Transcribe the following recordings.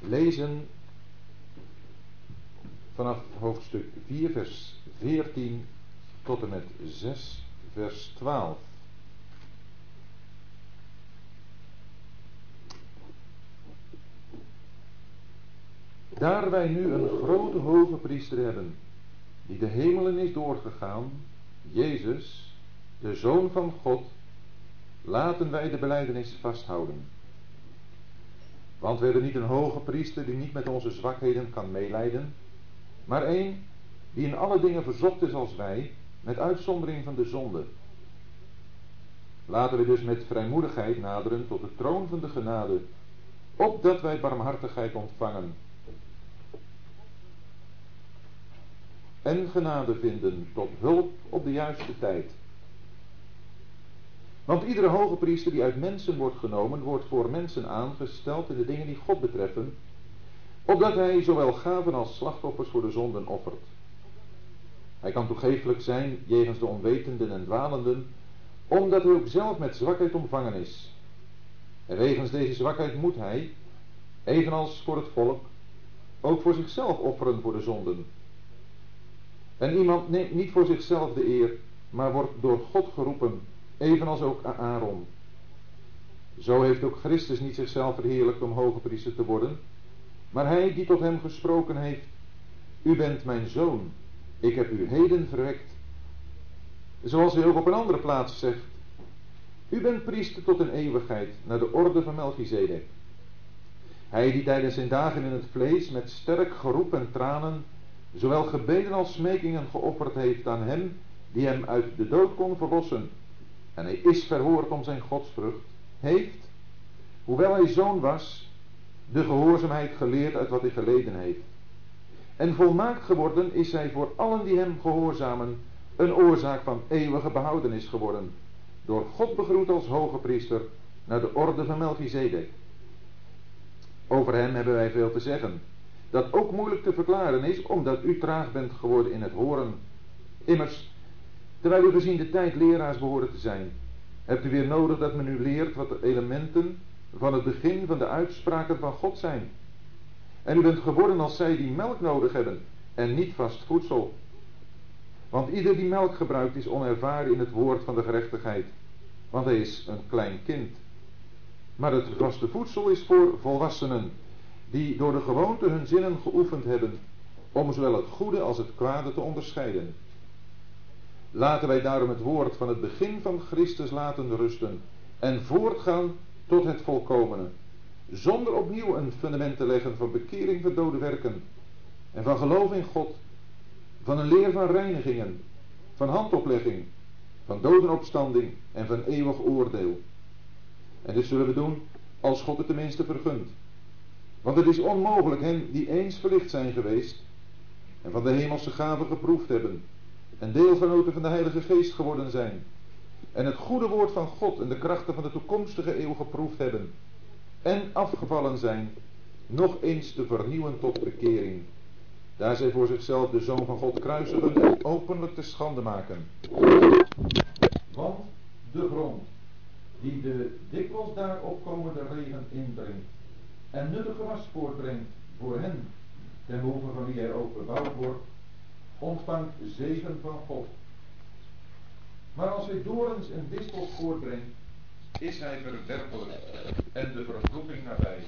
lezen vanaf hoofdstuk 4, vers 14 tot en met 6, vers 12. Daar wij nu een grote hoge priester hebben, die de hemelen is doorgegaan, Jezus, de Zoon van God, laten wij de beleidenis vasthouden. Want we hebben niet een hoge priester die niet met onze zwakheden kan meelijden, maar één die in alle dingen verzocht is als wij, met uitzondering van de zonde. Laten we dus met vrijmoedigheid naderen tot de troon van de genade, opdat wij barmhartigheid ontvangen en genade vinden tot hulp op de juiste tijd. Want iedere hoge priester die uit mensen wordt genomen, wordt voor mensen aangesteld in de dingen die God betreffen, opdat hij zowel gaven als slachtoffers voor de zonden offert. Hij kan toegeeflijk zijn jegens de onwetenden en dwalenden, omdat hij ook zelf met zwakheid omvangen is. En wegens deze zwakheid moet hij, evenals voor het volk, ook voor zichzelf offeren voor de zonden. En iemand neemt niet voor zichzelf de eer, maar wordt door God geroepen, evenals ook Aaron. Zo heeft ook Christus niet zichzelf verheerlijkt om hoge priester te worden, maar hij die tot hem gesproken heeft, u bent mijn zoon, ik heb u heden verwekt. Zoals hij ook op een andere plaats zegt, u bent priester tot een eeuwigheid, naar de orde van Melchizedek. Hij die tijdens zijn dagen in het vlees met sterk geroep en tranen zowel gebeden als smekingen geofferd heeft aan hem die hem uit de dood kon verlossen. En hij is verhoord om zijn godsvrucht, heeft, hoewel hij zoon was, de gehoorzaamheid geleerd uit wat hij geleden heeft. En volmaakt geworden is hij voor allen die hem gehoorzamen een oorzaak van eeuwige behoudenis geworden, door God begroet als hoge priester naar de orde van Melchizedek. Over hem hebben wij veel te zeggen dat ook moeilijk te verklaren is, omdat u traag bent geworden in het horen. Immers, terwijl u gezien de tijd leraars behoren te zijn, hebt u weer nodig dat men u leert wat de elementen van het begin van de uitspraken van God zijn. En u bent geworden als zij die melk nodig hebben en niet vast voedsel. Want ieder die melk gebruikt is onervaren in het woord van de gerechtigheid, want hij is een klein kind. Maar het vaste voedsel is voor volwassenen, die door de gewoonte hun zinnen geoefend hebben om zowel het goede als het kwade te onderscheiden. Laten wij daarom het woord van het begin van Christus laten rusten en voortgaan tot het volkomene, zonder opnieuw een fundament te leggen van bekering van dode werken en van geloof in God, van een leer van reinigingen, van handoplegging, van dodenopstanding en van eeuwig oordeel. En dit zullen we doen als God het tenminste vergunt. Want het is onmogelijk hen die eens verlicht zijn geweest en van de hemelse gaven geproefd hebben en deelgenoten van de Heilige Geest geworden zijn. En het goede woord van God en de krachten van de toekomstige eeuw geproefd hebben. En afgevallen zijn, nog eens te vernieuwen tot bekering, daar zij voor zichzelf de Zoon van God kruisigen en openlijk te schande maken. Want de grond, die de dikwijls daarop komende regen indringt, en nuttig gewas voortbrengt voor hen, ten behoeve van wie hij ook bebouwd wordt, ontvangt zegen van God. Maar als hij dorens en distels voortbrengt, is hij verwerpelijk en de vervloeking nabij.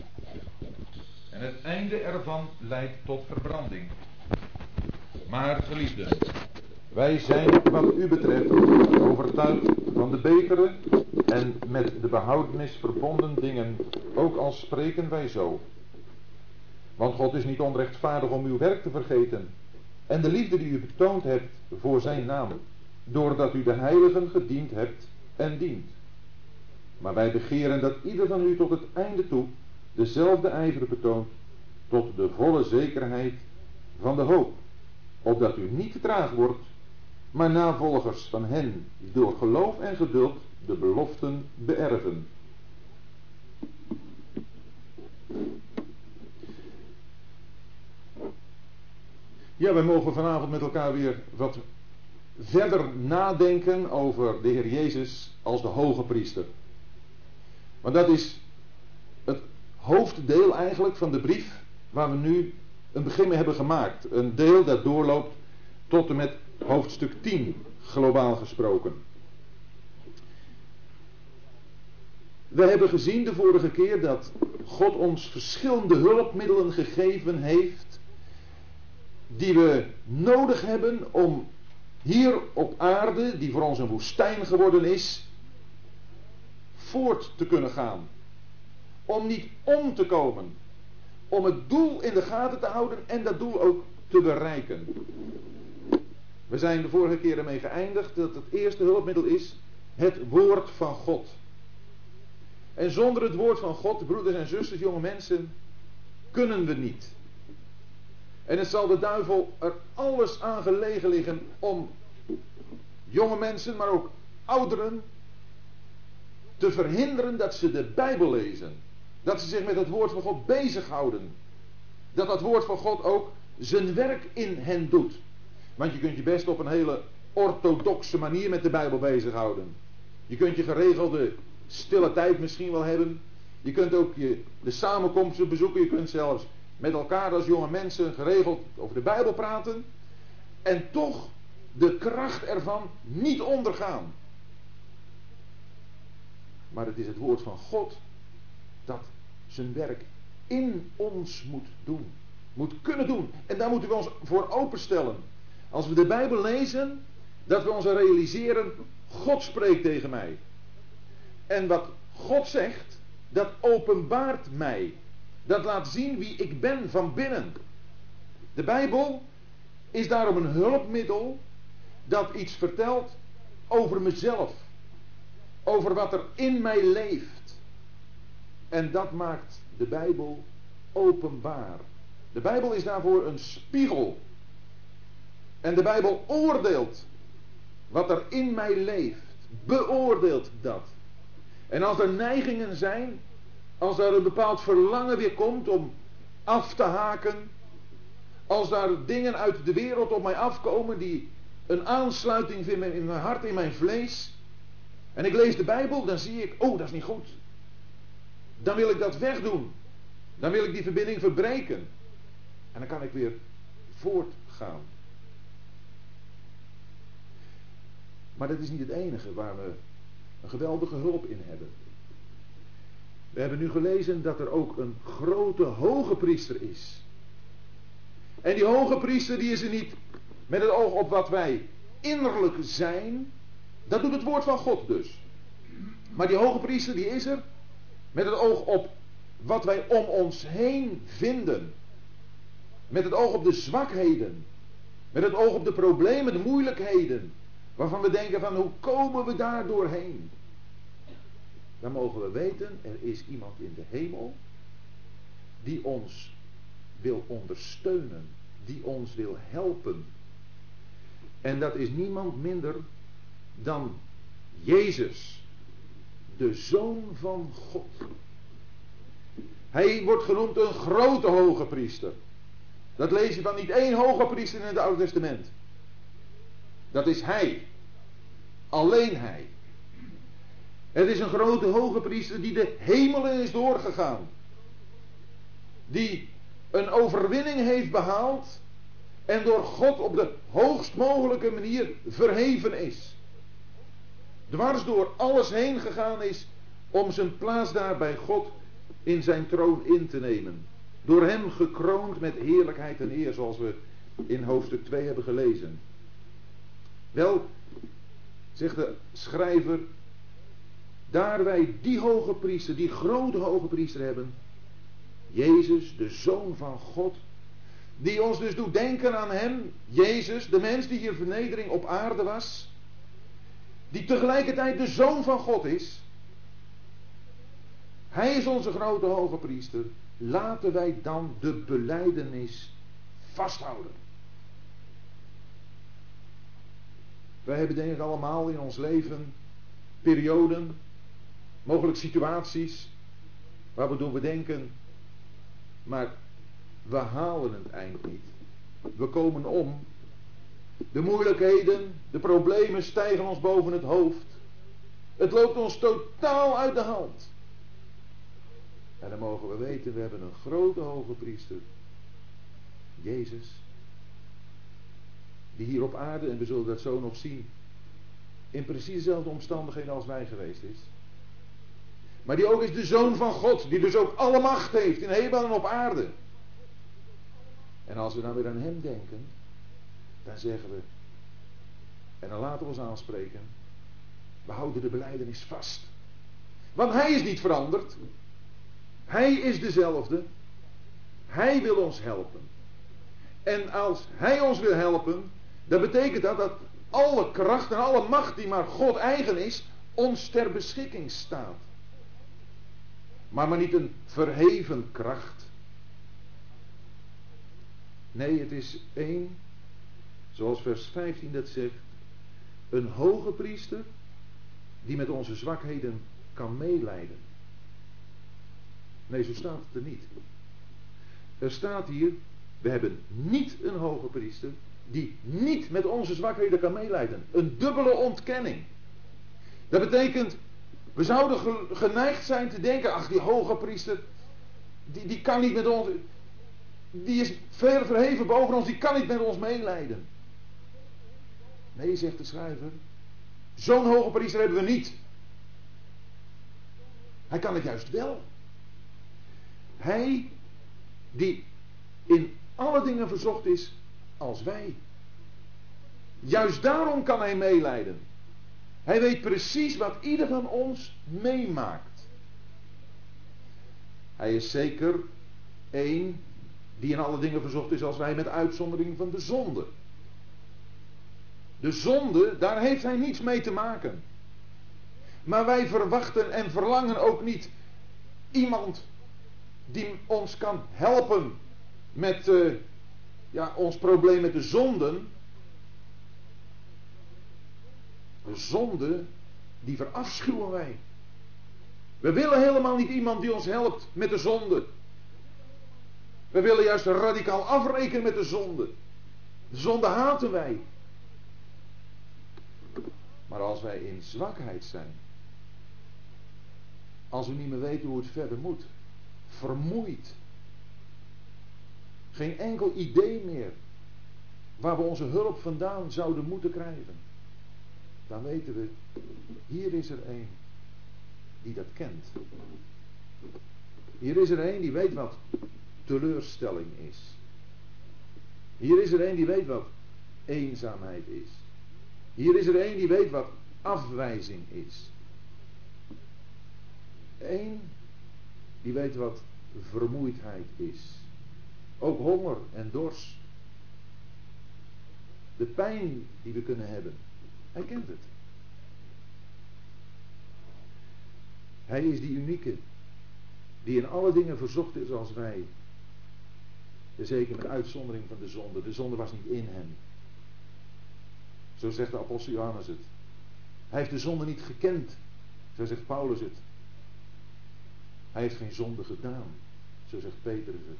En het einde ervan leidt tot verbranding. Maar geliefden, wij zijn wat u betreft overtuigd van de betere en met de behoudenis verbonden dingen, ook al spreken wij zo. Want God is niet onrechtvaardig om uw werk te vergeten en de liefde die u betoond hebt voor zijn naam, doordat u de heiligen gediend hebt en dient. Maar wij begeren dat ieder van u tot het einde toe dezelfde ijver betoont, tot de volle zekerheid van de hoop, opdat u niet te traag wordt, maar navolgers van hen die door geloof en geduld de beloften beërven. Ja, wij mogen vanavond met elkaar weer wat verder nadenken over de Heer Jezus als de hoge priester. Want dat is het hoofddeel eigenlijk van de brief waar we nu een begin mee hebben gemaakt. Een deel dat doorloopt tot en met hoofdstuk 10, globaal gesproken. We hebben gezien de vorige keer dat God ons verschillende hulpmiddelen gegeven heeft, die we nodig hebben om hier op aarde, die voor ons een woestijn geworden is, voort te kunnen gaan. Om niet om te komen. Om het doel in de gaten te houden en dat doel ook te bereiken. We zijn de vorige keer ermee geëindigd dat het eerste hulpmiddel is het woord van God. En zonder het woord van God, broeders en zusters, jonge mensen, kunnen we niet. En het zal de duivel er alles aan gelegen liggen om jonge mensen, maar ook ouderen, te verhinderen dat ze de Bijbel lezen. Dat ze zich met het woord van God bezighouden. Dat dat woord van God ook zijn werk in hen doet. Want je kunt je best op een hele orthodoxe manier met de Bijbel bezighouden. Je kunt je geregelde stille tijd misschien wel hebben. Je kunt ook je, de samenkomsten bezoeken. Je kunt zelfs met elkaar als jonge mensen geregeld over de Bijbel praten. En toch de kracht ervan niet ondergaan. Maar het is het woord van God dat zijn werk in ons moet doen. Moet kunnen doen. En daar moeten we ons voor openstellen. Als we de Bijbel lezen, dat we ons realiseren, God spreekt tegen mij. En wat God zegt, dat openbaart mij. Dat laat zien wie ik ben van binnen. De Bijbel is daarom een hulpmiddel dat iets vertelt over mezelf. Over wat er in mij leeft. En dat maakt de Bijbel openbaar. De Bijbel is daarvoor een spiegel. En de Bijbel oordeelt wat er in mij leeft. Beoordeelt dat. En als er neigingen zijn, als er een bepaald verlangen weer komt om af te haken, als daar dingen uit de wereld op mij afkomen die een aansluiting vinden in mijn hart, in mijn vlees, en ik lees de Bijbel, dan zie ik, oh dat is niet goed. Dan wil ik dat wegdoen. Dan wil ik die verbinding verbreken. En dan kan ik weer voortgaan. Maar dat is niet het enige waar we een geweldige hulp in hebben. We hebben nu gelezen dat er ook een grote hoge priester is. En die hoge priester die is er niet met het oog op wat wij innerlijk zijn. Dat doet het woord van God dus. Maar die hoge priester die is er met het oog op wat wij om ons heen vinden. Met het oog op de zwakheden. Met het oog op de problemen, de moeilijkheden. Waarvan we denken van hoe komen we daar doorheen? Dan mogen we weten, er is iemand in de hemel die ons wil ondersteunen, die ons wil helpen. En dat is niemand minder dan Jezus, de Zoon van God. Hij wordt genoemd een grote hoge priester. Dat lees je van niet één hoge priester in het Oude Testament. Dat is Hij. Alleen Hij. Het is een grote hoge priester die de hemelen is doorgegaan. Die een overwinning heeft behaald en door God op de hoogst mogelijke manier verheven is. Dwars door alles heen gegaan is om zijn plaats daar bij God in zijn troon in te nemen. Door hem gekroond met heerlijkheid en eer zoals we in hoofdstuk 2 hebben gelezen. Wel, zegt de schrijver, daar wij die hoge priester, die grote hoge priester hebben, Jezus, de Zoon van God, die ons dus doet denken aan Hem, Jezus, de mens die hier vernedering op aarde was, die tegelijkertijd de Zoon van God is. Hij is onze grote hoge priester. Laten wij dan de beleidenis vasthouden. Wij hebben denk ik allemaal in ons leven perioden, mogelijk situaties, waar we door bedenken, maar we halen het eind niet. We komen om. De moeilijkheden, de problemen stijgen ons boven het hoofd. Het loopt ons totaal uit de hand. En dan mogen we weten, we hebben een grote hoge priester. Jezus. Die hier op aarde, en we zullen dat zo nog zien, in precies dezelfde omstandigheden als wij geweest is. Maar die ook is de zoon van God, die dus ook alle macht heeft in hemel en op aarde. En als we dan weer aan hem denken, dan zeggen we, en dan laten we ons aanspreken, we houden de beleidenis vast. Want hij is niet veranderd. Hij is dezelfde. Hij wil ons helpen. En als hij ons wil helpen, dan betekent dat dat alle kracht en alle macht die maar God eigen is, ons ter beschikking staat. Maar maar niet een verheven kracht. Nee, het is één, zoals vers 15 dat zegt, een hoge priester die met onze zwakheden kan meeleiden. Nee, zo staat het er niet. Er staat hier, we hebben niet een hoge priester die niet met onze zwakheden kan meeleiden. Een dubbele ontkenning. Dat betekent, we zouden geneigd zijn te denken, ach die hoge priester, die, die kan niet met ons, die is ver verheven boven ons, die kan niet met ons meeleiden. Nee, zegt de schrijver, zo'n hoge priester hebben we niet. Hij kan het juist wel. Hij die in alle dingen verzocht is als wij. Juist daarom kan hij meeleiden. Hij weet precies wat ieder van ons meemaakt. Hij is zeker één die in alle dingen verzocht is als wij met uitzondering van de zonde. De zonde, daar heeft hij niets mee te maken. Maar wij verwachten en verlangen ook niet iemand die ons kan helpen met uh, ja, ons probleem met de zonden. De zonde, die verafschuwen wij. We willen helemaal niet iemand die ons helpt met de zonde. We willen juist radicaal afrekenen met de zonde. De zonde haten wij. Maar als wij in zwakheid zijn, als we niet meer weten hoe het verder moet, vermoeid, geen enkel idee meer waar we onze hulp vandaan zouden moeten krijgen, dan weten we, hier is er een die dat kent. Hier is er een die weet wat teleurstelling is. Hier is er een die weet wat eenzaamheid is. Hier is er een die weet wat afwijzing is. Eén die weet wat vermoeidheid is. Ook honger en dorst. De pijn die we kunnen hebben. Hij kent het. Hij is die unieke. Die in alle dingen verzocht is als wij. Zeker met uitzondering van de zonde. De zonde was niet in hem. Zo zegt de apostel Johannes het. Hij heeft de zonde niet gekend. Zo zegt Paulus het. Hij heeft geen zonde gedaan. Zo zegt Petrus het.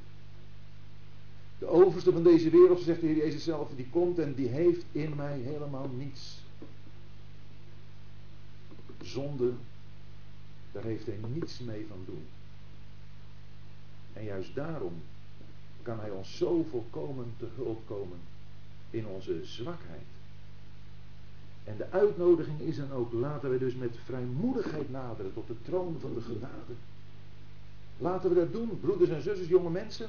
De overste van deze wereld, zegt de Heer Jezus zelf, die komt en die heeft in mij helemaal niets. Zonde, daar heeft hij niets mee van doen. En juist daarom kan hij ons zo volkomen te hulp komen in onze zwakheid. En de uitnodiging is dan ook, laten we dus met vrijmoedigheid naderen tot de troon van de genade. Laten we dat doen, broeders en zusters, jonge mensen.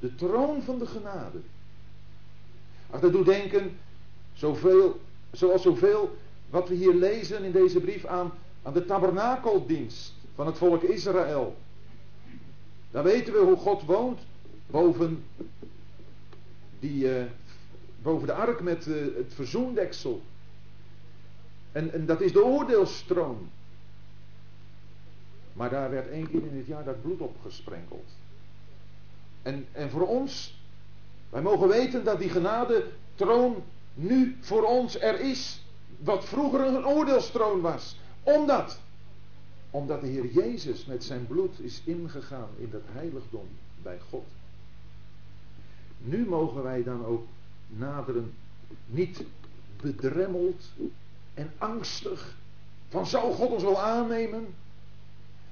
De troon van de genade. Ach, dat doet denken, zoveel, zoals zoveel wat we hier lezen in deze brief aan, aan de tabernakeldienst van het volk Israël. Dan weten we hoe God woont boven, die, uh, boven de ark met uh, het verzoendeksel. En, en dat is de oordeelstroom. Maar daar werd één keer in het jaar dat bloed op gesprenkeld. En, en voor ons, wij mogen weten dat die genade troon nu voor ons er is. Wat vroeger een oordeelstroon was. Omdat, omdat de Heer Jezus met zijn bloed is ingegaan in dat heiligdom bij God. Nu mogen wij dan ook naderen, niet bedremmeld en angstig van zou God ons wel aannemen?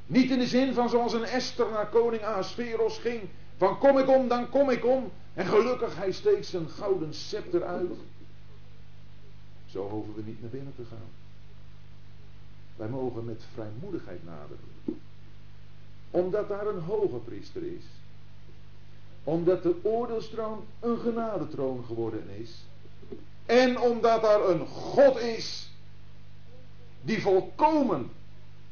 Niet in de zin van zoals een Esther naar koning Ahasveros ging. Van kom ik om, dan kom ik om. En gelukkig hij steekt zijn gouden scepter uit. Zo hoeven we niet naar binnen te gaan. Wij mogen met vrijmoedigheid naderen. Omdat daar een hoge priester is. Omdat de oordeelstroon een genadetroon geworden is. En omdat daar een God is. Die volkomen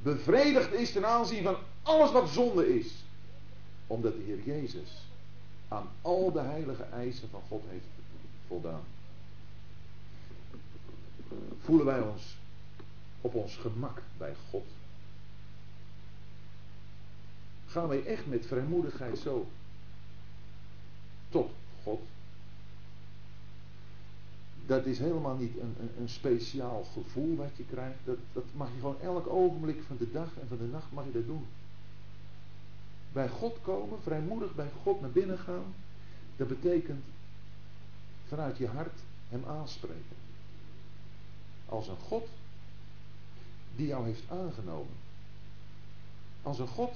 bevredigd is ten aanzien van alles wat zonde is. Omdat de Heer Jezus aan al de heilige eisen van God heeft voldaan. Voelen wij ons op ons gemak bij God? Gaan wij echt met vrijmoedigheid zo tot God? Dat is helemaal niet een, een, een, speciaal gevoel wat je krijgt. Dat, dat mag je gewoon elk ogenblik van de dag en van de nacht mag je dat doen. Bij God komen, vrijmoedig bij God naar binnen gaan. Dat betekent vanuit je hart hem aanspreken. Als een God die jou heeft aangenomen. Als een God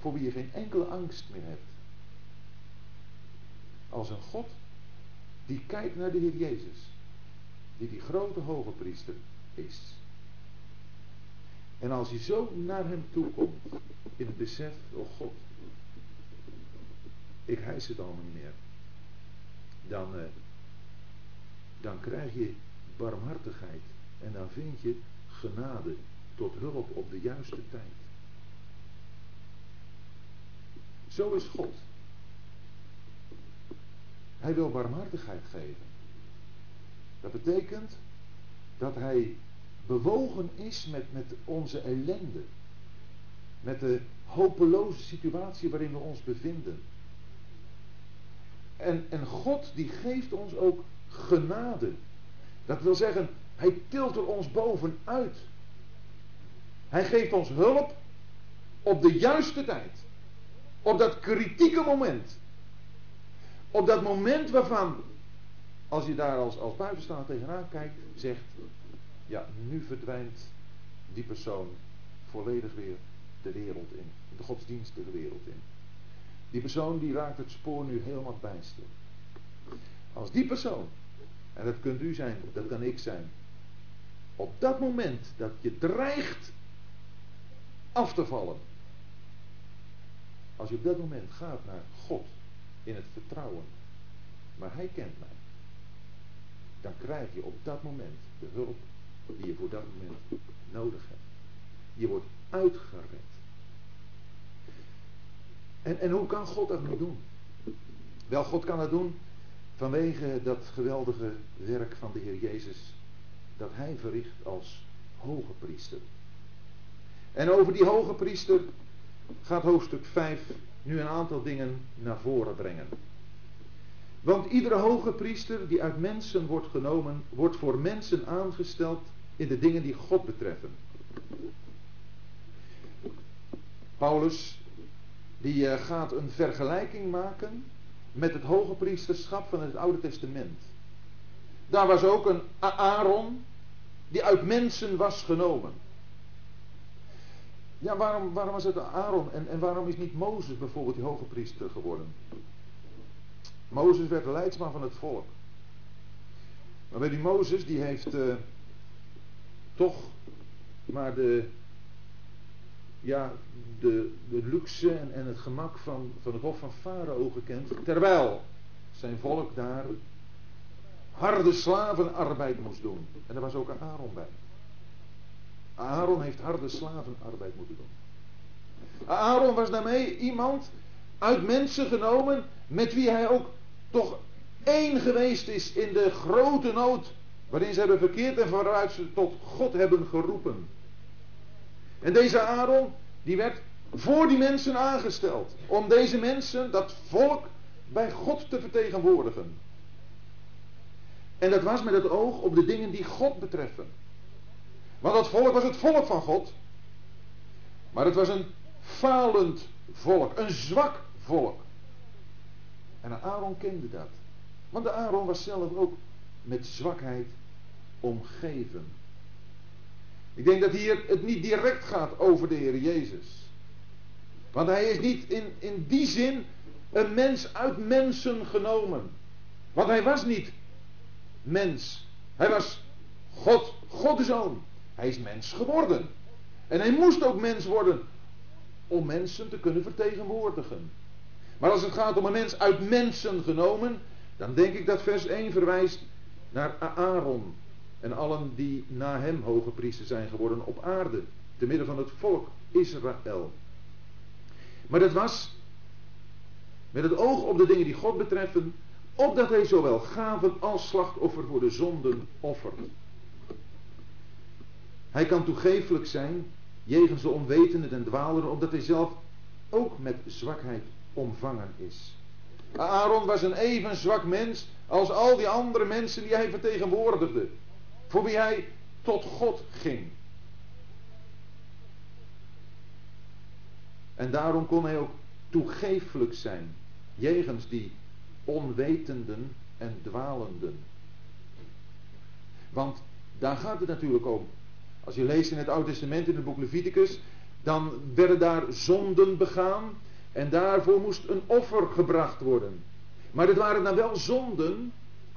voor wie je geen enkele angst meer hebt. Als een God die kijkt naar de Heer Jezus. Die die grote hoge priester is. En als je zo naar hem toe komt. In het besef, oh God. Ik hijs het allemaal niet meer. Dan, eh, dan krijg je barmhartigheid. En dan vind je genade tot hulp op de juiste tijd. Zo is God. Hij wil barmhartigheid geven. Dat betekent dat hij bewogen is met, met onze ellende. Met de hopeloze situatie waarin we ons bevinden. En, en God die geeft ons ook genade. Dat wil zeggen, hij tilt er ons bovenuit. Hij geeft ons hulp op de juiste tijd. Op dat kritieke moment. Op dat moment waarvan, als je daar als, als buitenstaander tegenaan kijkt, zegt, ja, nu verdwijnt die persoon volledig weer de wereld in. De godsdienstige wereld in. Die persoon die raakt het spoor nu helemaal bijster. Als die persoon, en dat kunt u zijn, dat kan ik zijn, op dat moment dat je dreigt af te vallen. Als je op dat moment gaat naar God in het vertrouwen, maar Hij kent mij, dan krijg je op dat moment de hulp die je voor dat moment nodig hebt. Je wordt uitgered. En, en hoe kan God dat nu doen? Wel, God kan dat doen vanwege dat geweldige werk van de Heer Jezus dat hij verricht als hoge priester. En over die hoge priester gaat hoofdstuk 5 nu een aantal dingen naar voren brengen. Want iedere hoge priester die uit mensen wordt genomen, wordt voor mensen aangesteld in de dingen die God betreffen. Paulus die eh, gaat een vergelijking maken met het hoge priesterschap van het Oude Testament. Daar was ook een Aaron die uit mensen was genomen. Ja, waarom, waarom was het Aaron en, en waarom is niet Mozes bijvoorbeeld die hoge priester geworden? Mozes werd de leidsman van het volk. Maar bij die Mozes, die heeft uh, toch maar de, ja, de, de luxe en, en het gemak van, van het hof van Farao gekend. Terwijl zijn volk daar harde slavenarbeid moest doen. En daar was ook Aaron bij. Aaron heeft harde slavenarbeid moeten doen. Aaron was daarmee iemand uit mensen genomen met wie hij ook toch één geweest is in de grote nood waarin ze hebben verkeerd en waaruit ze tot God hebben geroepen. En deze Aaron, die werd voor die mensen aangesteld. Om deze mensen, dat volk, bij God te vertegenwoordigen. En dat was met het oog op de dingen die God betreffen. Want dat volk was het volk van God. Maar het was een falend volk, een zwak volk. En Aaron kende dat. Want de Aaron was zelf ook met zwakheid omgeven. Ik denk dat hier het niet direct gaat over de Heer Jezus. Want hij is niet in, in die zin een mens uit mensen genomen. Want hij was niet mens. Hij was God, God de Zoon. Hij is mens geworden. En hij moest ook mens worden om mensen te kunnen vertegenwoordigen. Maar als het gaat om een mens uit mensen genomen, dan denk ik dat vers 1 verwijst naar Aaron en allen die na hem hoge priester zijn geworden op aarde, te midden van het volk Israël. Maar dat was met het oog op de dingen die God betreffen, opdat hij zowel gaven als slachtoffer voor de zonden offert. Hij kan toegeeflijk zijn, jegens de onwetenden en dwaleren, omdat hij zelf ook met zwakheid omvangen is. Aaron was een even zwak mens als al die andere mensen die hij vertegenwoordigde, voor wie hij tot God ging. En daarom kon hij ook toegeeflijk zijn, jegens die onwetenden en dwalenden. Want daar gaat het natuurlijk om. Als je leest in het Oude Testament, in het boek Leviticus, dan werden daar zonden begaan en daarvoor moest een offer gebracht worden. Maar het waren dan wel zonden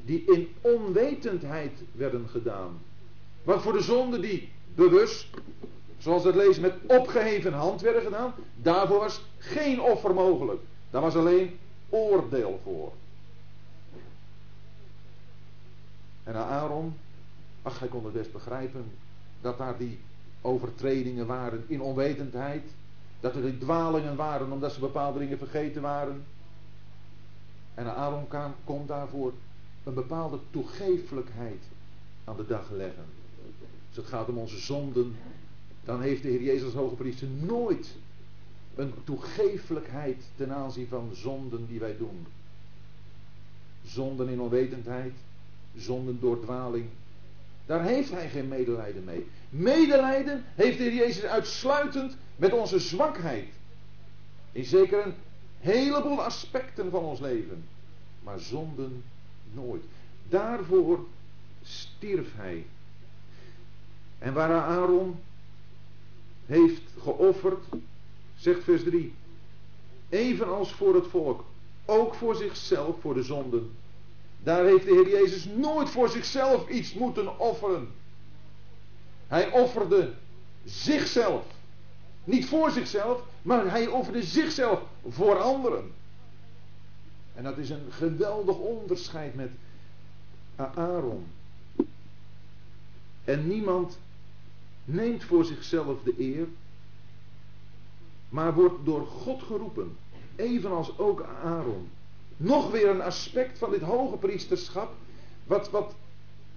die in onwetendheid werden gedaan. Want voor de zonden die bewust, zoals het lezen, met opgeheven hand werden gedaan, daarvoor was geen offer mogelijk. Daar was alleen oordeel voor. En Aaron, ach hij kon het best begrijpen, dat daar die overtredingen waren in onwetendheid. Dat er die dwalingen waren omdat ze bepaalde dingen vergeten waren. En Aaron komt daarvoor een bepaalde toegeeflijkheid aan de dag leggen. Als het gaat om onze zonden, dan heeft de Heer Jezus hoge priester nooit een toegeeflijkheid ten aanzien van zonden die wij doen. Zonden in onwetendheid, zonden door dwaling. Daar heeft hij geen medelijden mee. Medelijden heeft de Heer Jezus uitsluitend met onze zwakheid. In zeker een heleboel aspecten van ons leven. Maar zonden nooit. Daarvoor stierf hij. En waar Aaron heeft geofferd, zegt vers 3, evenals voor het volk, ook voor zichzelf, voor de zonden. Daar heeft de Heer Jezus nooit voor zichzelf iets moeten offeren. Hij offerde zichzelf. Niet voor zichzelf, maar hij offerde zichzelf voor anderen. En dat is een geweldig onderscheid met Aaron. En niemand neemt voor zichzelf de eer, maar wordt door God geroepen, evenals ook Aaron. Nog weer een aspect van dit hoge priesterschap, wat, wat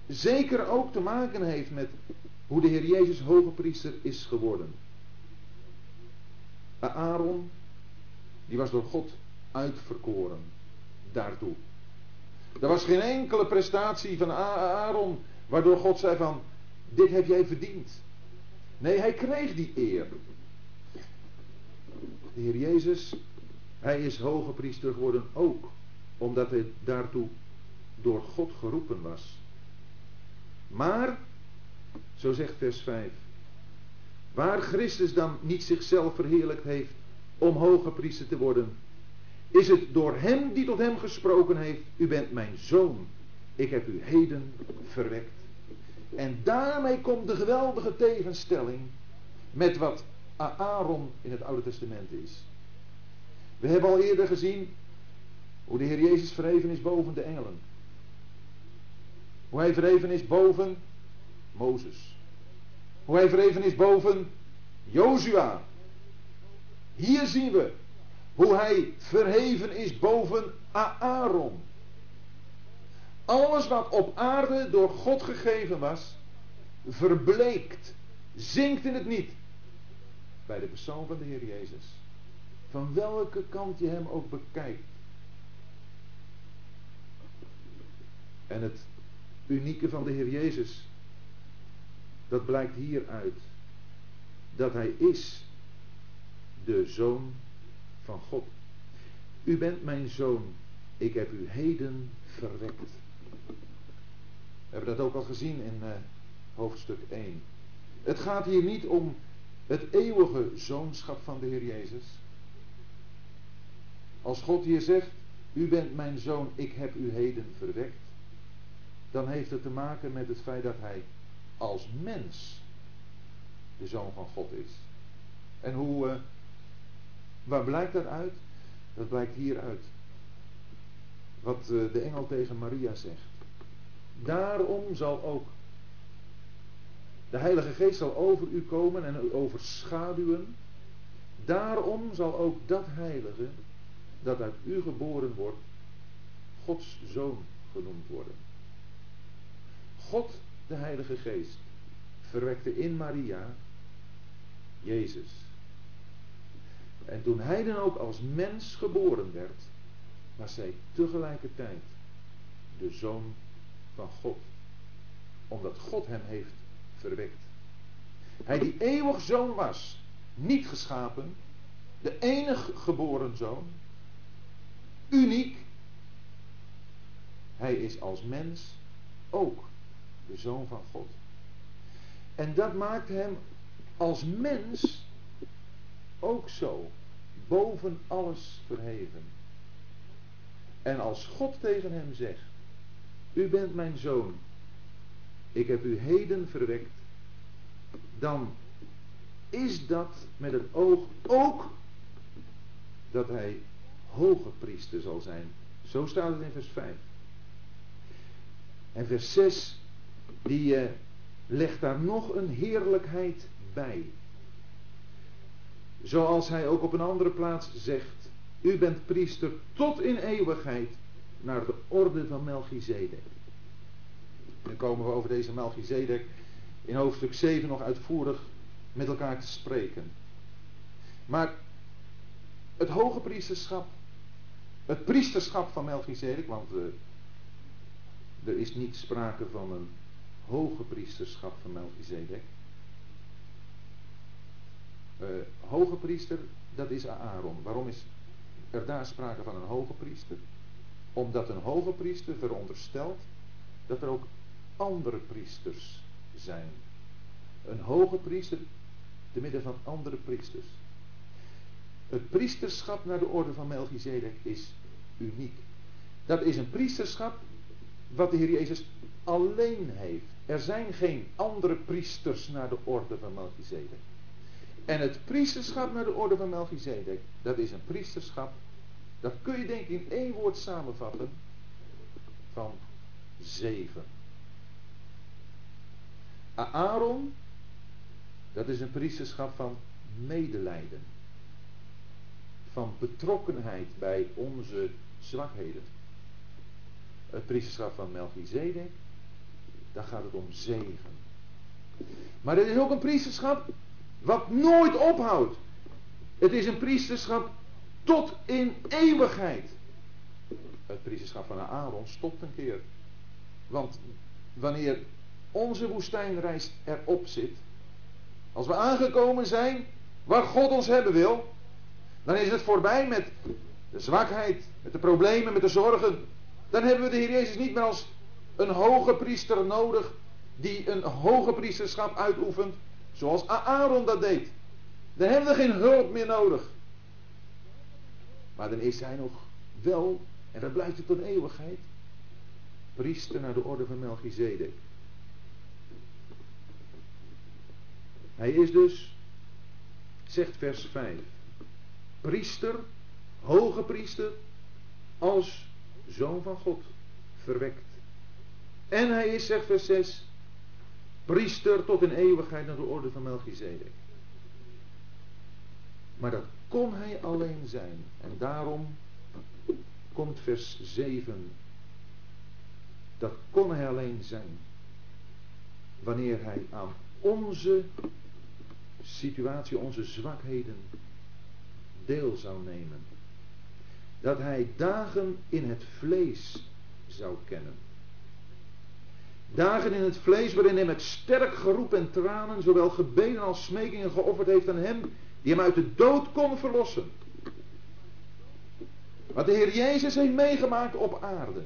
zeker ook te maken heeft met hoe de Heer Jezus hoge priester is geworden. Aaron, die was door God uitverkoren daartoe. Er was geen enkele prestatie van Aaron waardoor God zei van, dit heb jij verdiend. Nee, hij kreeg die eer. De Heer Jezus, hij is hoge priester geworden ook omdat hij daartoe door God geroepen was. Maar, zo zegt vers 5, waar Christus dan niet zichzelf verheerlijkt heeft om hoge priester te worden, is het door hem die tot hem gesproken heeft, u bent mijn zoon, ik heb u heden verwekt. En daarmee komt de geweldige tegenstelling met wat Aaron in het Oude Testament is. We hebben al eerder gezien hoe de Heer Jezus verheven is boven de engelen. Hoe hij verheven is boven Mozes. Hoe hij verheven is boven Jozua. Hier zien we hoe hij verheven is boven Aaron. Alles wat op aarde door God gegeven was, verbleekt, zinkt in het niet. Bij de persoon van de Heer Jezus. Van welke kant je hem ook bekijkt. En het unieke van de Heer Jezus, dat blijkt hieruit. Dat hij is de Zoon van God. U bent mijn Zoon, ik heb u heden verwekt. We hebben dat ook al gezien in uh, hoofdstuk 1. Het gaat hier niet om het eeuwige zoonschap van de Heer Jezus. Als God hier zegt, u bent mijn zoon, ik heb u heden verwekt, dan heeft het te maken met het feit dat hij als mens de zoon van God is. En hoe, uh, waar blijkt dat uit? Dat blijkt hieruit. Wat uh, de engel tegen Maria zegt. Daarom zal ook de Heilige Geest zal over u komen en u overschaduwen. Daarom zal ook dat heilige dat uit u geboren wordt, Gods zoon genoemd worden. God, de Heilige Geest, verwekte in Maria Jezus. En toen hij dan ook als mens geboren werd, was hij tegelijkertijd de zoon van God. Omdat God hem heeft Hij die eeuwig zoon was, niet geschapen, de enige geboren zoon, uniek. Hij is als mens ook de zoon van God. En dat maakt hem als mens ook zo boven alles verheven. En als God tegen hem zegt, u bent mijn zoon, ik heb u heden verwekt, dan is dat met het oog ook dat hij hoge priester zal zijn. Zo staat het in vers 5. En vers 6, die uh, legt daar nog een heerlijkheid bij. Zoals hij ook op een andere plaats zegt, u bent priester tot in eeuwigheid naar de orde van Melchizedek. Dan komen we over deze Melchizedek in hoofdstuk 7 nog uitvoerig met elkaar te spreken. Maar het hoge priesterschap, het priesterschap van Melchizedek, want uh, er is niet sprake van een hoge priesterschap van Melchizedek. Uh, hoge priester, dat is Aaron. Waarom is er daar sprake van een hoge priester? Omdat een hoge priester veronderstelt dat er ook andere priesters zijn. Een hoge priester te midden van andere priesters. Het priesterschap naar de orde van Melchizedek is uniek. Dat is een priesterschap wat de Heer Jezus alleen heeft. Er zijn geen andere priesters naar de orde van Melchizedek. En het priesterschap naar de orde van Melchizedek, dat is een priesterschap, dat kun je denk ik in één woord samenvatten, van zeven. Aaron, dat is een priesterschap van medelijden. Van betrokkenheid bij onze zwakheden. Het priesterschap van Melchizedek, daar gaat het om zegen. Maar dit is ook een priesterschap wat nooit ophoudt. Het is een priesterschap tot in eeuwigheid. Het priesterschap van Aaron stopt een keer. Want wanneer onze woestijnreis erop zit, als we aangekomen zijn waar God ons hebben wil, dan is het voorbij met de zwakheid, met de problemen, met de zorgen. Dan hebben we de Heer Jezus niet meer als een hoge priester nodig die een hoge priesterschap uitoefent, zoals Aaron dat deed. Dan hebben we geen hulp meer nodig. Maar dan is hij nog wel, en dat blijft het tot eeuwigheid, priester naar de orde van Melchizedek. Hij is dus, zegt vers 5, priester, hoge priester, als zoon van God, verwekt. En hij is, zegt vers 6, priester tot in eeuwigheid naar de orde van Melchizedek. Maar dat kon hij alleen zijn. En daarom komt vers 7. Dat kon hij alleen zijn. Wanneer hij aan onze situatie, onze zwakheden deel zou nemen. Dat hij dagen in het vlees zou kennen. Dagen in het vlees waarin hij met sterk geroep en tranen zowel gebeden als smekingen geofferd heeft aan hem die hem uit de dood kon verlossen. Wat de Heer Jezus heeft meegemaakt op aarde.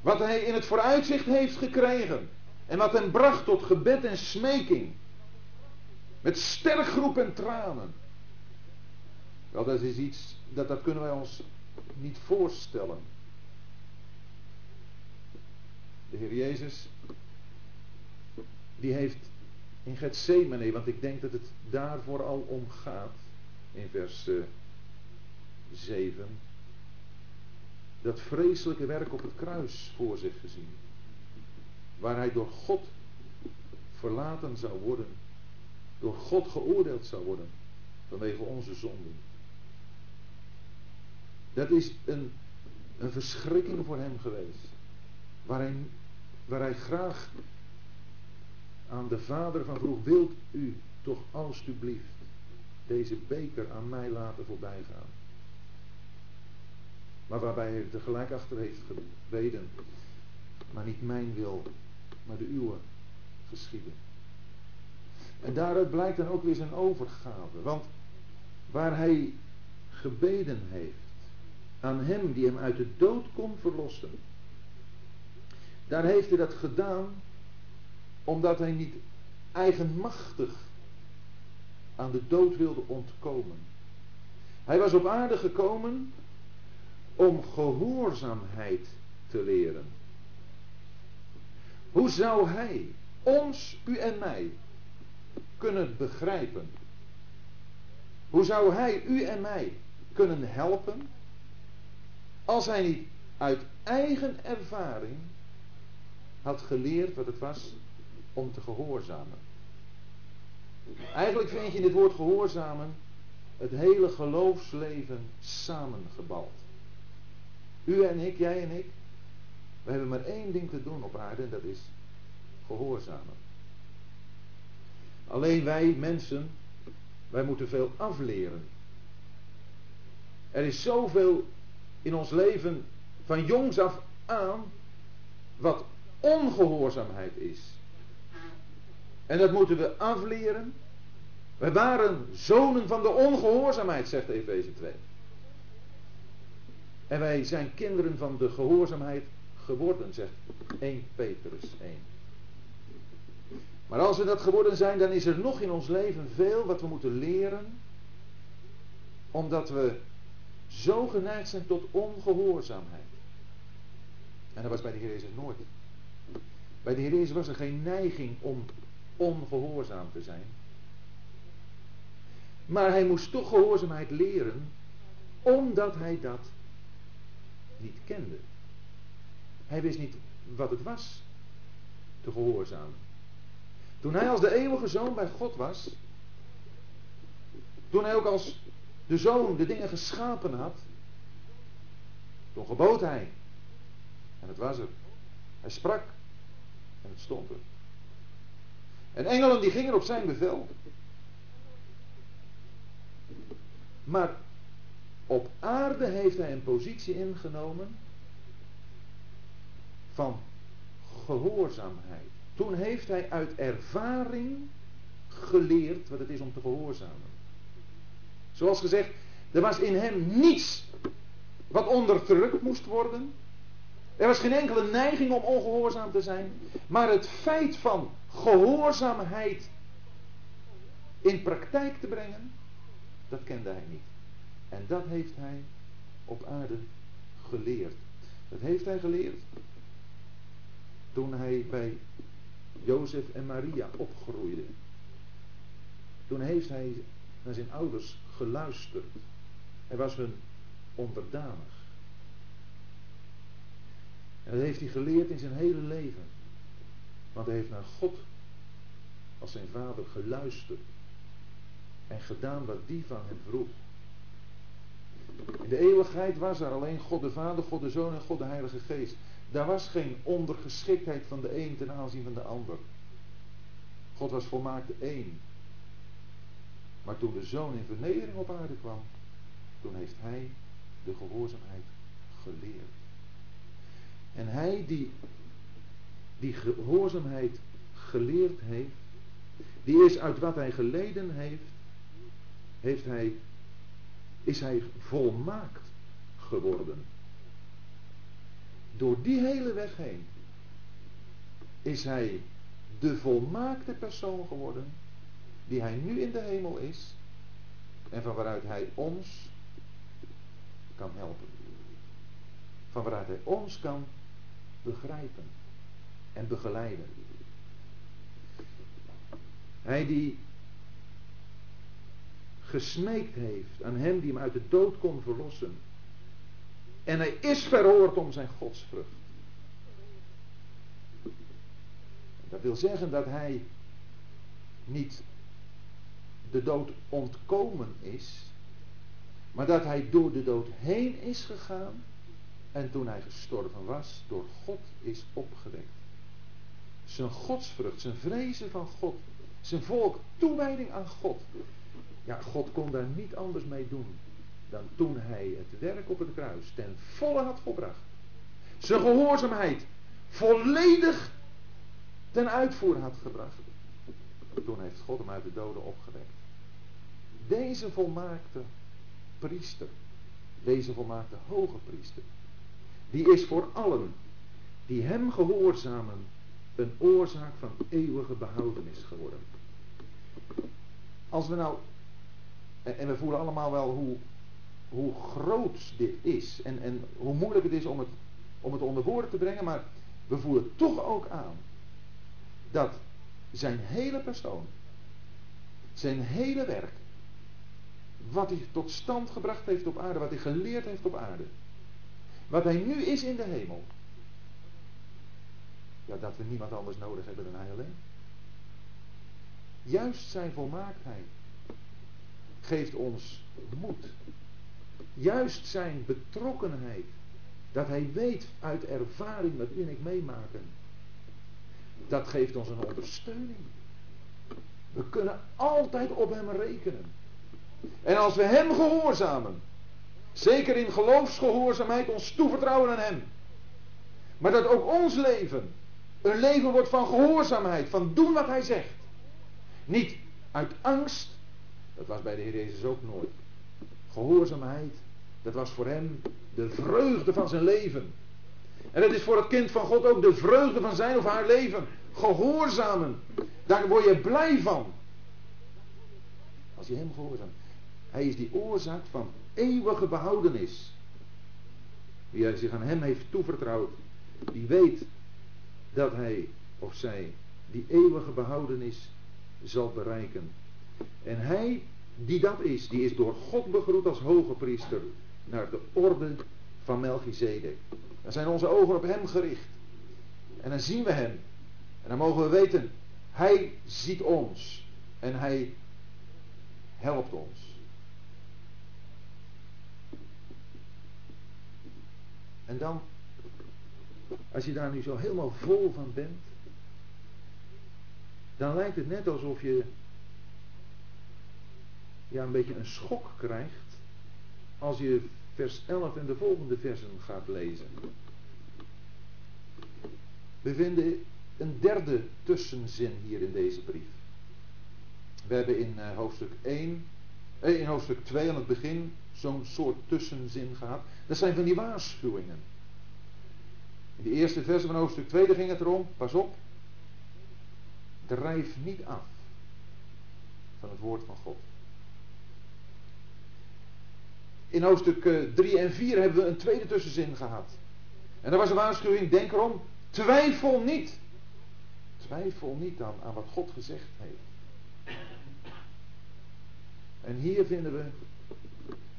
Wat hij in het vooruitzicht heeft gekregen. En wat hem bracht tot gebed en smeking. Met sterk groep en tranen. Wel, dat is iets dat, dat kunnen wij ons niet voorstellen. De Heer Jezus, die heeft in Gethsemane, want ik denk dat het daar vooral om gaat, in vers 7, dat vreselijke werk op het kruis voor zich gezien. Waar hij door God verlaten zou worden, door God geoordeeld zou worden vanwege onze zonden. Dat is een, een verschrikking voor hem geweest. Waar hij, waar hij graag aan de vader van vroeg, wilt u toch alstublieft deze beker aan mij laten voorbijgaan. Maar waarbij hij tegelijk achter heeft gebeden, maar niet mijn wil, maar de uwe geschieden. En daaruit blijkt dan ook weer zijn overgave. Want waar hij gebeden heeft aan hem die hem uit de dood kon verlossen. Daar heeft hij dat gedaan omdat hij niet eigenmachtig aan de dood wilde ontkomen. Hij was op aarde gekomen om gehoorzaamheid te leren. Hoe zou hij ons, u en mij, kunnen begrijpen? Hoe zou hij u en mij kunnen helpen als hij niet uit eigen ervaring had geleerd wat het was om te gehoorzamen? Eigenlijk vind je in dit woord gehoorzamen het hele geloofsleven samengebald. U en ik, jij en ik, we hebben maar één ding te doen op aarde en dat is gehoorzamen. Alleen wij mensen, wij moeten veel afleren. Er is zoveel in ons leven van jongs af aan wat ongehoorzaamheid is. En dat moeten we afleren. Wij waren zonen van de ongehoorzaamheid, zegt Efeze 2. En wij zijn kinderen van de gehoorzaamheid geworden, zegt 1 Petrus 1. Maar als we dat geworden zijn, dan is er nog in ons leven veel wat we moeten leren. Omdat we zo geneigd zijn tot ongehoorzaamheid. En dat was bij de Heer Jezus nooit. Bij de Heer Jezus was er geen neiging om ongehoorzaam te zijn. Maar hij moest toch gehoorzaamheid leren, omdat hij dat niet kende. Hij wist niet wat het was te gehoorzamen. Toen hij als de eeuwige zoon bij God was, toen hij ook als de zoon de dingen geschapen had, toen gebood hij. En het was er. Hij sprak en het stond er. En engelen die gingen op zijn bevel. Maar op aarde heeft hij een positie ingenomen van gehoorzaamheid. Toen heeft hij uit ervaring geleerd wat het is om te gehoorzamen. Zoals gezegd, er was in hem niets wat onderdrukt moest worden. Er was geen enkele neiging om ongehoorzaam te zijn. Maar het feit van gehoorzaamheid in praktijk te brengen, dat kende hij niet. En dat heeft hij op aarde geleerd. Dat heeft hij geleerd toen hij bij Jozef en Maria opgroeide. Toen heeft hij naar zijn ouders geluisterd. Hij was hun onderdanig. En dat heeft hij geleerd in zijn hele leven. Want hij heeft naar God als zijn vader geluisterd. En gedaan wat die van hem vroeg. In de eeuwigheid was er alleen God de Vader, God de Zoon en God de Heilige Geest. Daar was geen ondergeschiktheid van de een ten aanzien van de ander. God was volmaakt één. Maar toen de Zoon in vernedering op aarde kwam, toen heeft hij de gehoorzaamheid geleerd. En hij die die gehoorzaamheid geleerd heeft, die is uit wat hij geleden heeft, heeft hij, is hij volmaakt geworden. Door die hele weg heen is hij de volmaakte persoon geworden die hij nu in de hemel is en van waaruit hij ons kan helpen. Van waaruit hij ons kan begrijpen en begeleiden. Hij die gesmeekt heeft aan hem die hem uit de dood kon verlossen. En hij is verhoord om zijn godsvrucht. Dat wil zeggen dat hij niet de dood ontkomen is, maar dat hij door de dood heen is gegaan en toen hij gestorven was, door God is opgewekt. Zijn godsvrucht, zijn vrezen van God, zijn volk, toewijding aan God. Ja, God kon daar niet anders mee doen dan toen hij het werk op het kruis ten volle had volbracht. Zijn gehoorzaamheid volledig ten uitvoer had gebracht. Toen heeft God hem uit de doden opgewekt. Deze volmaakte priester, deze volmaakte hoge priester, die is voor allen die hem gehoorzamen een oorzaak van eeuwige behoudenis geworden. Als we nou, en we voelen allemaal wel hoe, hoe groot dit is en, en hoe moeilijk het is om het, om het onder woorden te brengen, maar we voelen toch ook aan dat zijn hele persoon, zijn hele werk, wat hij tot stand gebracht heeft op aarde, wat hij geleerd heeft op aarde, wat hij nu is in de hemel, ja, dat we niemand anders nodig hebben dan hij alleen. Juist zijn volmaaktheid geeft ons moed. Juist zijn betrokkenheid, dat hij weet uit ervaring wat u ik meemaken, dat geeft ons een ondersteuning. We kunnen altijd op hem rekenen. En als we hem gehoorzamen, zeker in geloofsgehoorzaamheid ons toevertrouwen aan hem, maar dat ook ons leven een leven wordt van gehoorzaamheid, van doen wat hij zegt. Niet uit angst, dat was bij de Heer Jezus ook nooit. Gehoorzaamheid, dat was voor hem de vreugde van zijn leven. En dat is voor het kind van God ook de vreugde van zijn of haar leven. Gehoorzamen. Daar word je blij van. Als je hem gehoorzaamt. Hij is die oorzaak van eeuwige behoudenis. Wie zich aan hem heeft toevertrouwd, die weet dat hij of zij die eeuwige behoudenis zal bereiken. En hij die dat is, die is door God begroet als hoge priester naar de orde van Melchizedek. Dan zijn onze ogen op hem gericht. En dan zien we hem. En dan mogen we weten, hij ziet ons en hij helpt ons. En dan als je daar nu zo helemaal vol van bent, dan lijkt het net alsof je ja, een beetje een schok krijgt als je vers 11 en de volgende versen gaat lezen. We vinden een derde tussenzin hier in deze brief. We hebben in uh, hoofdstuk 1, eh, in hoofdstuk 2 aan het begin zo'n soort tussenzin gehad. Dat zijn van die waarschuwingen. In de eerste verse van hoofdstuk 2 ging het erom, pas op, drijf niet af van het woord van God. In hoofdstuk 3 eh, en 4 hebben we een tweede tussenzin gehad. En dat was een waarschuwing, denk erom, twijfel niet. Twijfel niet aan, aan wat God gezegd heeft. En hier vinden we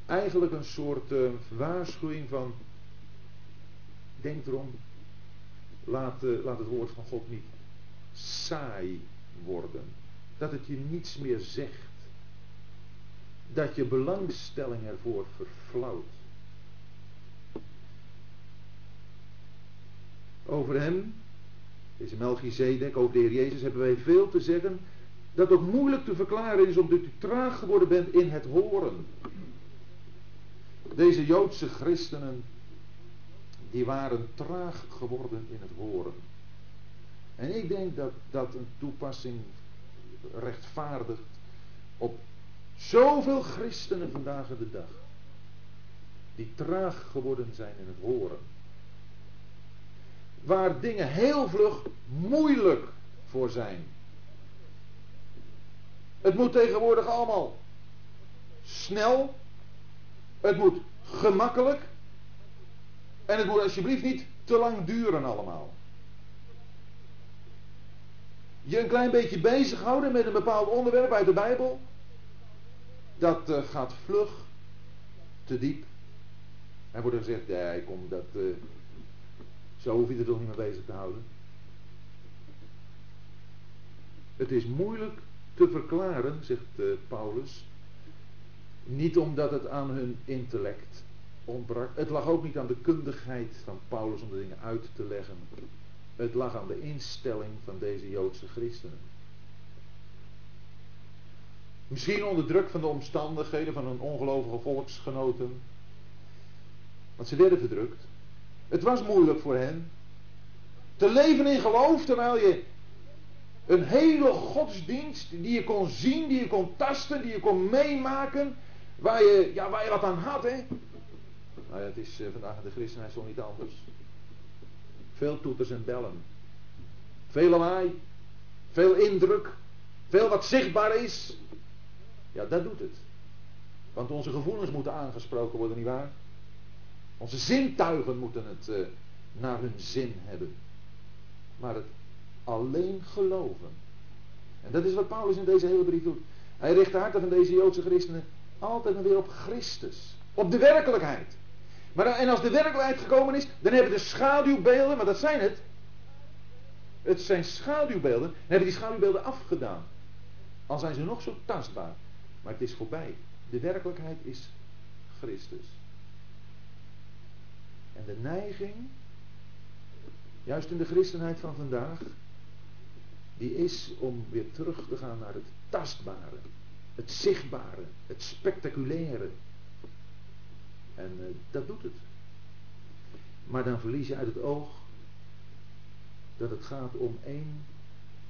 eigenlijk een soort uh, waarschuwing van, denk erom, Laat, uh, laat het woord van God niet saai worden. Dat het je niets meer zegt. Dat je belangstelling ervoor verflauwt. Over hem, deze Melchizedek, over de Heer Jezus, hebben wij veel te zeggen. Dat ook moeilijk te verklaren is omdat u traag geworden bent in het horen. Deze Joodse christenen die waren traag geworden in het horen. En ik denk dat dat een toepassing rechtvaardigt op zoveel christenen vandaag de dag. Die traag geworden zijn in het horen. Waar dingen heel vlug moeilijk voor zijn. Het moet tegenwoordig allemaal snel. Het moet gemakkelijk. En het moet alsjeblieft niet te lang duren allemaal. Je een klein beetje bezighouden met een bepaald onderwerp uit de Bijbel. Dat uh, gaat vlug te diep. Er wordt er gezegd, nee dat, uh, zo hoef je er toch niet mee bezig te houden. Het is moeilijk te verklaren, zegt uh, Paulus. Niet omdat het aan hun intellect ontbrak. Het lag ook niet aan de kundigheid van Paulus om de dingen uit te leggen. Het lag aan de instelling van deze Joodse christenen. Misschien onder druk van de omstandigheden van hun ongelovige volksgenoten. Want ze werden verdrukt. Het was moeilijk voor hen. Te leven in geloof terwijl je een hele godsdienst die je kon zien, die je kon tasten, die je kon meemaken. Waar je, ja, waar je wat aan had, hè. Nou ja, het is uh, vandaag de christenheid zo niet anders. Veel toeters en bellen. Veel lawaai. Veel indruk. Veel wat zichtbaar is. Ja, dat doet het. Want onze gevoelens moeten aangesproken worden, nietwaar? Onze zintuigen moeten het uh, naar hun zin hebben. Maar het alleen geloven. En dat is wat Paulus in deze hele brief doet. Hij richt de harten van deze Joodse christenen altijd maar weer op Christus. Op de werkelijkheid. Maar en als de werkelijkheid gekomen is, dan hebben de schaduwbeelden, maar dat zijn het. Het zijn schaduwbeelden. Dan hebben die schaduwbeelden afgedaan. Al zijn ze nog zo tastbaar. Maar het is voorbij. De werkelijkheid is Christus. En de neiging, juist in de christenheid van vandaag, die is om weer terug te gaan naar het tastbare, het zichtbare, het spectaculaire. En uh, dat doet het. Maar dan verlies je uit het oog dat het gaat om één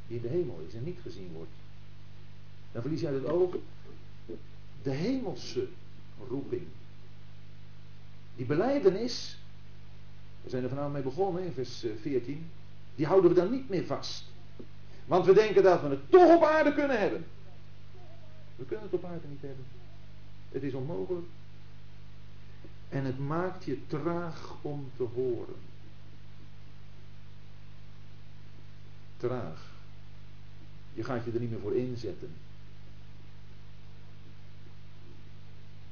die in de hemel is en niet gezien wordt. Dan verlies je uit het oog de hemelse roeping. Die beleidenis, we zijn er vanavond mee begonnen in vers 14, eh, die houden we dan niet meer vast. Want we denken dat we het toch op aarde kunnen hebben. We kunnen het op aarde niet hebben. Het is onmogelijk. En het maakt je traag om te horen. Traag. Je gaat je er niet meer voor inzetten.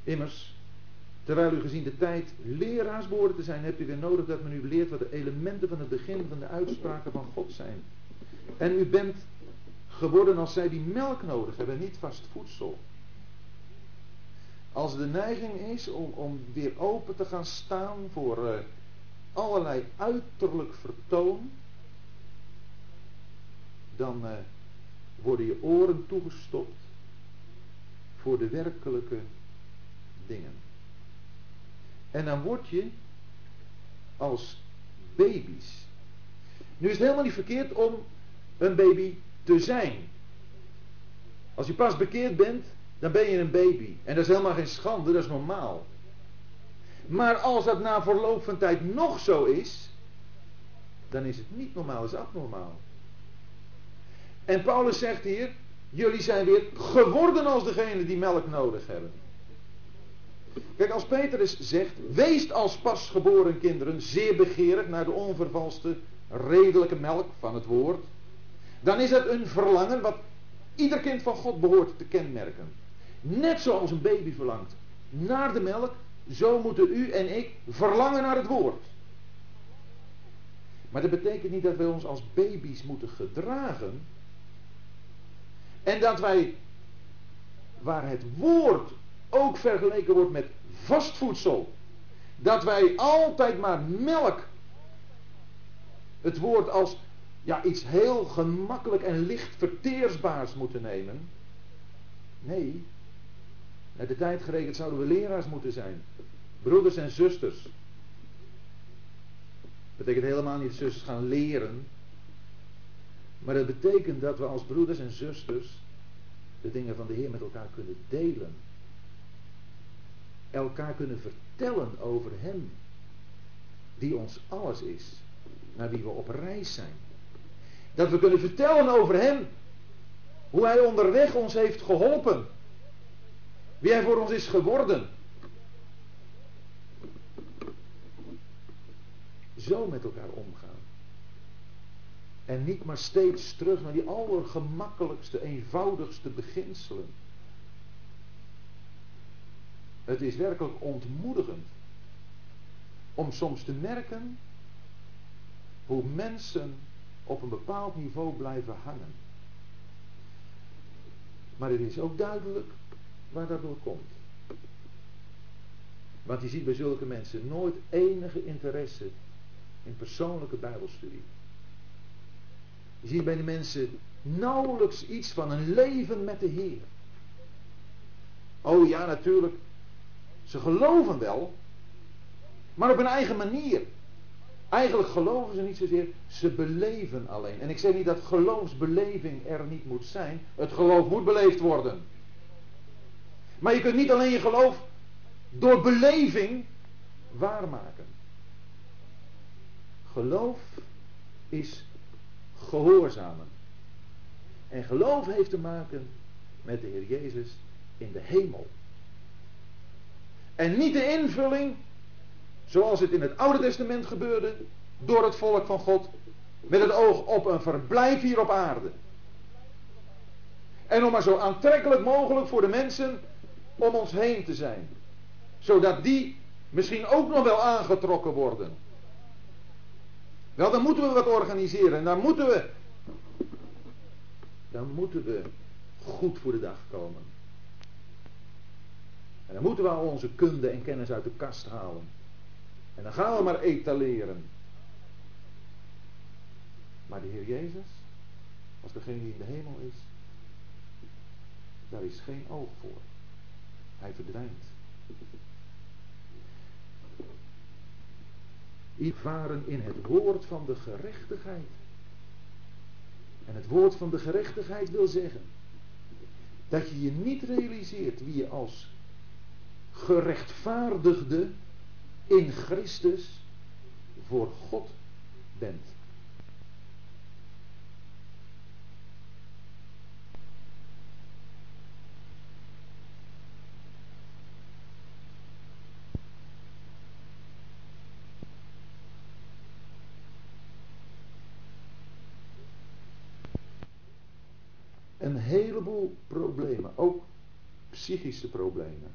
Immers, terwijl u gezien de tijd leraars behoort te zijn, hebt u weer nodig dat men u leert wat de elementen van het begin van de uitspraken van God zijn. En u bent geworden als zij die melk nodig hebben, niet vast voedsel. Als de neiging is om, om weer open te gaan staan voor uh, allerlei uiterlijk vertoon, dan uh, worden je oren toegestopt voor de werkelijke dingen. En dan word je als baby's. Nu is het helemaal niet verkeerd om een baby te zijn. Als je pas bekeerd bent, dan ben je een baby. En dat is helemaal geen schande, dat is normaal. Maar als dat na verloop van tijd nog zo is, dan is het niet normaal, is abnormaal. En Paulus zegt hier, jullie zijn weer geworden als degene die melk nodig hebben. Kijk, als Petrus zegt, wees als pasgeboren kinderen zeer begeerig naar de onvervalste redelijke melk van het woord, dan is het een verlangen wat ieder kind van God behoort te kenmerken. Net zoals een baby verlangt naar de melk, zo moeten u en ik verlangen naar het woord. Maar dat betekent niet dat wij ons als baby's moeten gedragen. En dat wij, waar het woord ook vergeleken wordt met vastvoedsel, dat wij altijd maar melk, het woord als ja, iets heel gemakkelijk en licht verteersbaars moeten nemen. Nee, naar de tijd gerekend zouden we leraars moeten zijn. Broeders en zusters. Dat betekent helemaal niet zusters gaan leren. Maar dat betekent dat we als broeders en zusters de dingen van de Heer met elkaar kunnen delen elkaar kunnen vertellen over Hem, die ons alles is, naar wie we op reis zijn. Dat we kunnen vertellen over Hem, hoe Hij onderweg ons heeft geholpen, wie Hij voor ons is geworden. Zo met elkaar omgaan. En niet maar steeds terug naar die allergemakkelijkste, eenvoudigste beginselen. Het is werkelijk ontmoedigend om soms te merken hoe mensen op een bepaald niveau blijven hangen. Maar het is ook duidelijk waar dat door komt. Want je ziet bij zulke mensen nooit enige interesse in persoonlijke bijbelstudie. Je ziet bij die mensen nauwelijks iets van een leven met de Heer. Oh ja, natuurlijk. Ze geloven wel, maar op hun eigen manier. Eigenlijk geloven ze niet zozeer, ze beleven alleen. En ik zeg niet dat geloofsbeleving er niet moet zijn. Het geloof moet beleefd worden. Maar je kunt niet alleen je geloof door beleving waarmaken. Geloof is gehoorzamen. En geloof heeft te maken met de Heer Jezus in de hemel. En niet de invulling, zoals het in het Oude Testament gebeurde, door het volk van God, met het oog op een verblijf hier op aarde. En om maar zo aantrekkelijk mogelijk voor de mensen om ons heen te zijn. Zodat die misschien ook nog wel aangetrokken worden. Wel, dan moeten we wat organiseren. En dan moeten we. Dan moeten we goed voor de dag komen. En dan moeten we al onze kunde en kennis uit de kast halen. En dan gaan we maar etaleren. Maar de Heer Jezus, als degene die in de hemel is, daar is geen oog voor. Hij verdwijnt. varen in het woord van de gerechtigheid. En het woord van de gerechtigheid wil zeggen dat je je niet realiseert wie je als gerechtvaardigde in Christus voor God bent. een heleboel problemen, ook psychische problemen.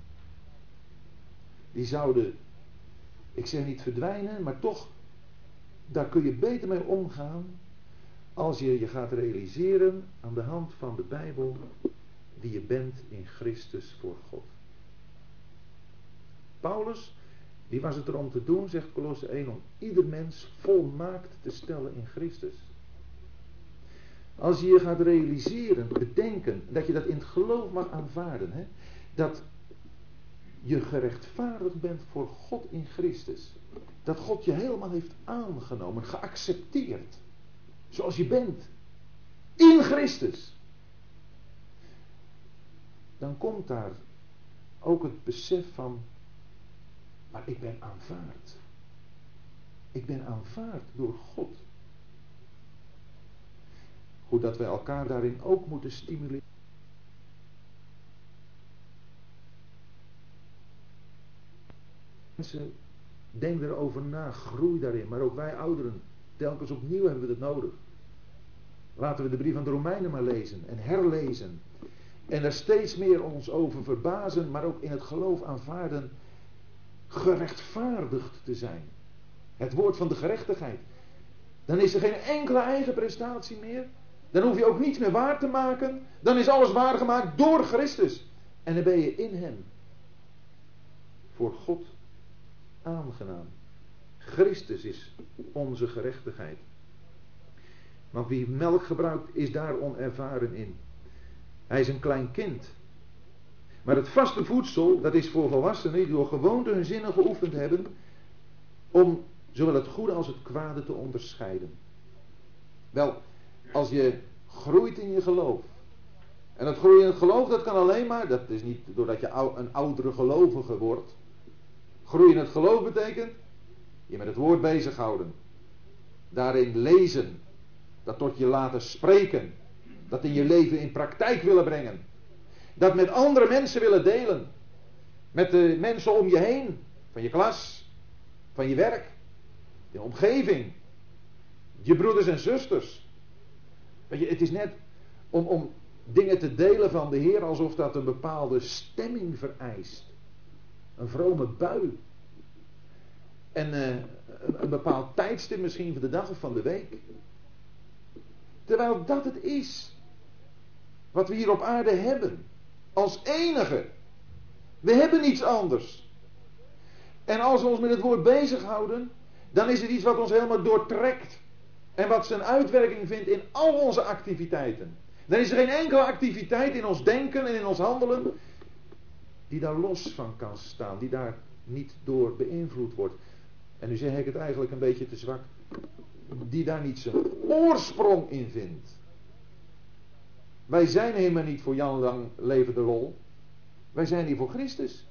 Die zouden, ik zeg niet verdwijnen, maar toch, daar kun je beter mee omgaan als je je gaat realiseren aan de hand van de Bijbel wie je bent in Christus voor God. Paulus, die was het er om te doen, zegt Colosse 1, om ieder mens volmaakt te stellen in Christus. Als je je gaat realiseren, bedenken, dat je dat in het geloof mag aanvaarden. Hè? Dat je gerechtvaardigd bent voor God in Christus. Dat God je helemaal heeft aangenomen, geaccepteerd. Zoals je bent. In Christus. Dan komt daar ook het besef van, maar ik ben aanvaard. Ik ben aanvaard door God. Goed dat wij elkaar daarin ook moeten stimuleren. Mensen, denk erover na, groei daarin. Maar ook wij ouderen, telkens opnieuw hebben we het nodig. Laten we de brief van de Romeinen maar lezen en herlezen. En er steeds meer ons over verbazen, maar ook in het geloof aanvaarden, gerechtvaardigd te zijn. Het woord van de gerechtigheid. Dan is er geen enkele eigen prestatie meer. Dan hoef je ook niets meer waar te maken. Dan is alles waargemaakt door Christus. En dan ben je in Hem. Voor God aangenaam. Christus is onze gerechtigheid. Want wie melk gebruikt is daar onervaren in. Hij is een klein kind. Maar het vaste voedsel, dat is voor volwassenen die door gewoonte hun zinnen geoefend hebben. Om zowel het goede als het kwade te onderscheiden. Wel, als je groeit in je geloof. En dat groeien in het geloof, dat kan alleen maar, dat is niet doordat je een oudere gelovige wordt. Groeien in het geloof betekent je met het woord bezighouden. Daarin lezen. Dat tot je laten spreken. Dat in je leven in praktijk willen brengen. Dat met andere mensen willen delen. Met de mensen om je heen. Van je klas. Van je werk. Je omgeving. Je broeders en zusters. Je, het is net om, om dingen te delen van de Heer alsof dat een bepaalde stemming vereist. Een vrome bui. En uh, een bepaald tijdstip misschien van de dag of van de week. Terwijl dat het is. Wat we hier op aarde hebben. Als enige. We hebben niets anders. En als we ons met het woord bezighouden, dan is het iets wat ons helemaal doortrekt. En wat zijn uitwerking vindt in al onze activiteiten. Dan is er geen enkele activiteit in ons denken en in ons handelen die daar los van kan staan, die daar niet door beïnvloed wordt. En nu zeg ik het eigenlijk een beetje te zwak, die daar niet zijn oorsprong in vindt. Wij zijn helemaal niet voor Jan Lang levende lol. Wij zijn hier voor Christus.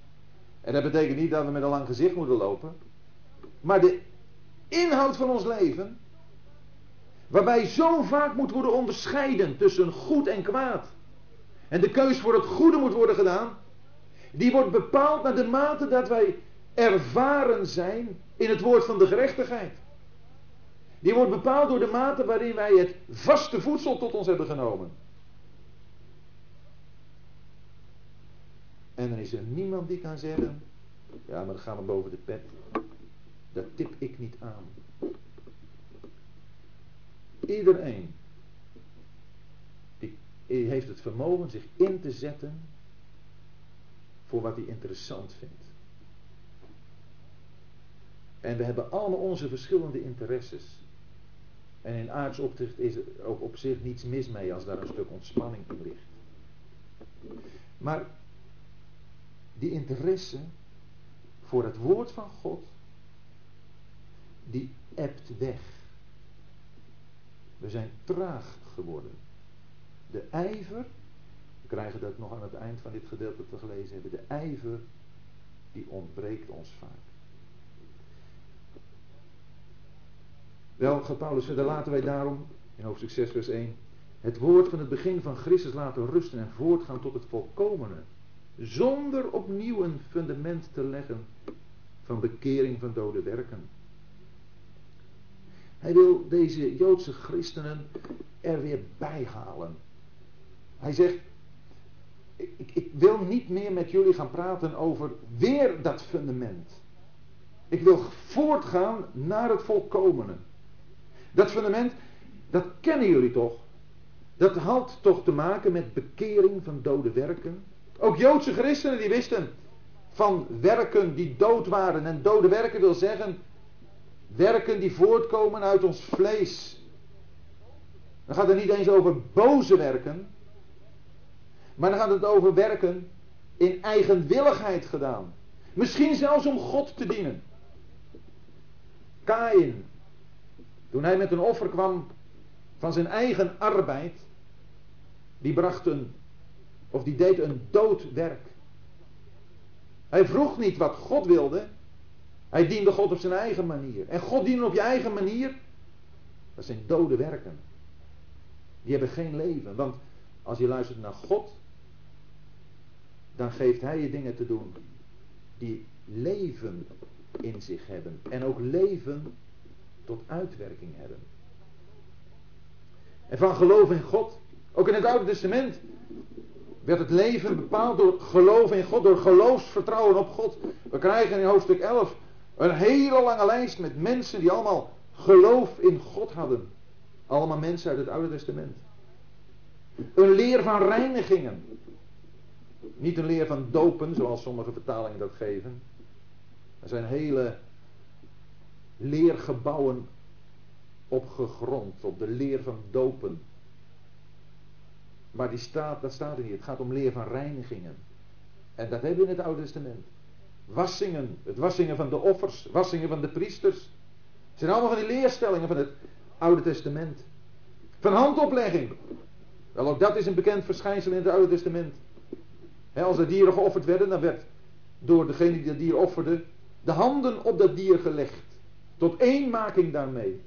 En dat betekent niet dat we met een lang gezicht moeten lopen. Maar de inhoud van ons leven, waarbij zo vaak moet worden onderscheiden tussen goed en kwaad. En de keus voor het goede moet worden gedaan. Die wordt bepaald naar de mate dat wij ervaren zijn in het woord van de gerechtigheid. Die wordt bepaald door de mate waarin wij het vaste voedsel tot ons hebben genomen. En dan is er niemand die kan zeggen, ja maar dan gaan we boven de pet. Dat tip ik niet aan. Iedereen die heeft het vermogen zich in te zetten voor wat hij interessant vindt. En we hebben allemaal onze verschillende interesses. En in aards opzicht is er ook op zich niets mis mee als daar een stuk ontspanning in ligt. Maar die interesse voor het woord van God, die ebt weg. We zijn traag geworden. De ijver, we krijgen dat nog aan het eind van dit gedeelte te gelezen hebben, de ijver die ontbreekt ons vaak. Wel, gaat Paulus verder, laten wij daarom, in hoofdstuk 6 vers 1, het woord van het begin van Christus laten rusten en voortgaan tot het volkomene. Zonder opnieuw een fundament te leggen van bekering van dode werken. Hij wil deze Joodse christenen er weer bij halen. Hij zegt, ik, wil niet meer met jullie gaan praten over weer dat fundament. Ik wil voortgaan naar het volkomene. Dat fundament, dat kennen jullie toch? Dat had toch te maken met bekering van dode werken. Ook Joodse christenen die wisten van werken die dood waren. En dode werken wil zeggen werken die voortkomen uit ons vlees. Dan gaat het niet eens over boze werken. Maar dan gaat het over werken in eigenwilligheid gedaan. Misschien zelfs om God te dienen. Kain, toen hij met een offer kwam van zijn eigen arbeid, die bracht een, of die deed een dood werk. Hij vroeg niet wat God wilde, hij diende God op zijn eigen manier. En God dienen op je eigen manier, dat zijn dode werken. Die hebben geen leven, want als je luistert naar God, dan geeft hij je dingen te doen die leven in zich hebben. En ook leven tot uitwerking hebben. En van geloof in God, ook in het Oude Testament, werd het leven bepaald door geloof in God, door geloofsvertrouwen op God. We krijgen in hoofdstuk 11 een hele lange lijst met mensen die allemaal geloof in God hadden. Allemaal mensen uit het Oude Testament. Een leer van reinigingen. Niet een leer van dopen, zoals sommige vertalingen dat geven. Er zijn hele leergebouwen opgegrond op de leer van dopen. Maar die staat, dat staat er niet. Het gaat om leer van reinigingen. En dat hebben we in het Oude Testament. Wassingen, het wassingen van de offers, wassingen van de priesters. Het zijn allemaal van die leerstellingen van het Oude Testament. Van handoplegging. Wel, ook dat is een bekend verschijnsel in het Oude Testament. Als er dieren geofferd werden, dan werd door degene die dat dier offerde, de handen op dat dier gelegd. Tot eenmaking daarmee.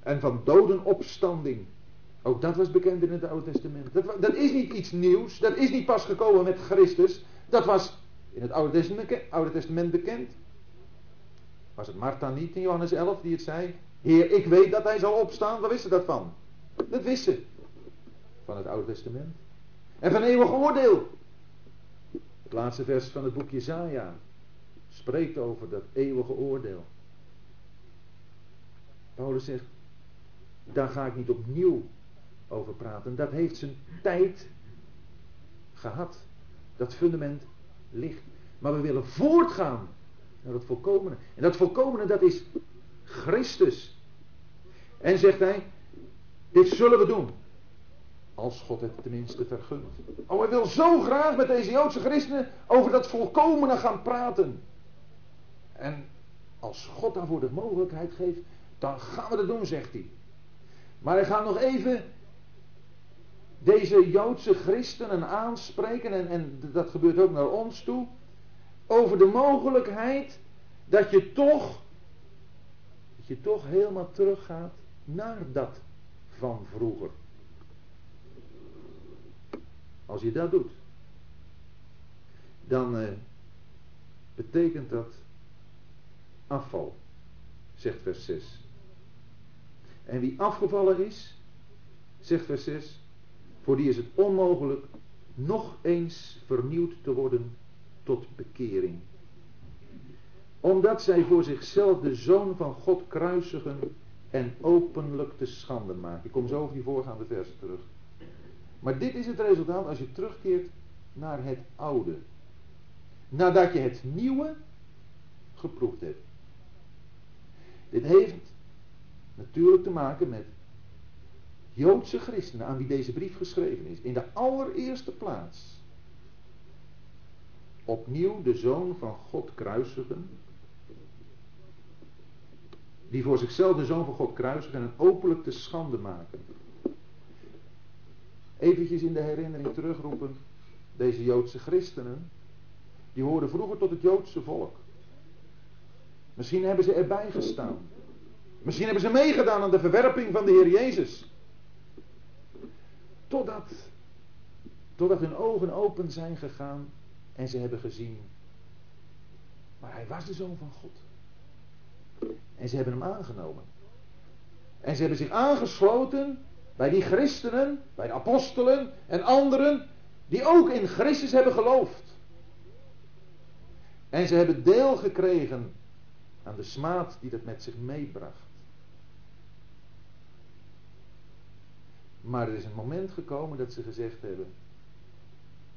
En van dodenopstanding. Ook dat was bekend in het Oude Testament. Dat, dat, is niet iets nieuws. Dat is niet pas gekomen met Christus. Dat was in het Oude Testament, bekend. Was het Martha niet in Johannes 11 die het zei? Heer, ik weet dat hij zal opstaan. Waar wist ze dat van? Dat wist ze. Van het Oude Testament. En van eeuwig oordeel. Het laatste vers van het boek Jezaja spreekt over dat eeuwige oordeel. Paulus zegt, daar ga ik niet opnieuw over praten. Dat heeft zijn tijd gehad. Dat fundament ligt. Maar we willen voortgaan naar het volkomene. En dat volkomene, dat is Christus. En zegt hij, dit zullen we doen. Als God het tenminste vergunt. Oh, hij wil zo graag met deze Joodse christenen over dat volkomene gaan praten. En als God daarvoor de mogelijkheid geeft, dan gaan we dat doen, zegt hij. Maar hij gaat nog even deze Joodse christenen aanspreken, en, en dat gebeurt ook naar ons toe, over de mogelijkheid dat je toch, dat je toch helemaal teruggaat naar dat van vroeger. Als je dat doet, dan eh, betekent dat afval, zegt vers 6. En wie afgevallen is, zegt vers 6, voor die is het onmogelijk nog eens vernieuwd te worden tot bekering. Omdat zij voor zichzelf de zoon van God kruisigen en openlijk te schande maken. Ik kom zo over die voorgaande versen terug. Maar dit is het resultaat als je terugkeert naar het oude. Nadat je het nieuwe geproefd hebt. Dit heeft natuurlijk te maken met Joodse christenen aan wie deze brief geschreven is. In de allereerste plaats. Opnieuw de zoon van God kruisigen. Die voor zichzelf de zoon van God kruisigen en openlijk te schande maken. Eventjes in de herinnering terugroepen. Deze Joodse christenen. Die hoorden vroeger tot het Joodse volk. Misschien hebben ze erbij gestaan. Misschien hebben ze meegedaan aan de verwerping van de Heer Jezus. Totdat, totdat hun ogen open zijn gegaan en ze hebben gezien. Maar hij was de zoon van God. En ze hebben hem aangenomen. En ze hebben zich aangesloten bij die christenen, bij de apostelen en anderen die ook in Christus hebben geloofd. En ze hebben deel gekregen aan de smaad die dat met zich meebracht. Maar er is een moment gekomen dat ze gezegd hebben: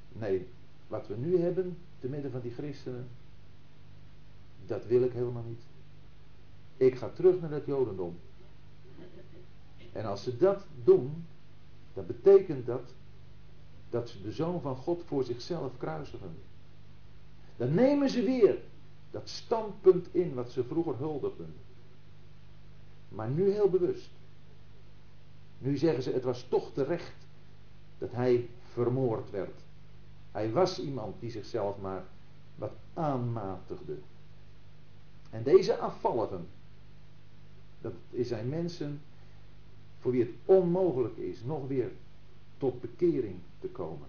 nee, wat we nu hebben te midden van die christenen, dat wil ik helemaal niet. Ik ga terug naar het Jodendom. En als ze dat doen, dan betekent dat dat ze de zoon van God voor zichzelf kruisigen. Dan nemen ze weer dat standpunt in wat ze vroeger huldigden. Maar nu heel bewust. Nu zeggen ze, het was toch terecht dat hij vermoord werd. Hij was iemand die zichzelf maar wat aanmatigde. En deze afvalligen, dat zijn mensen voor wie het onmogelijk is nog weer tot bekering te komen.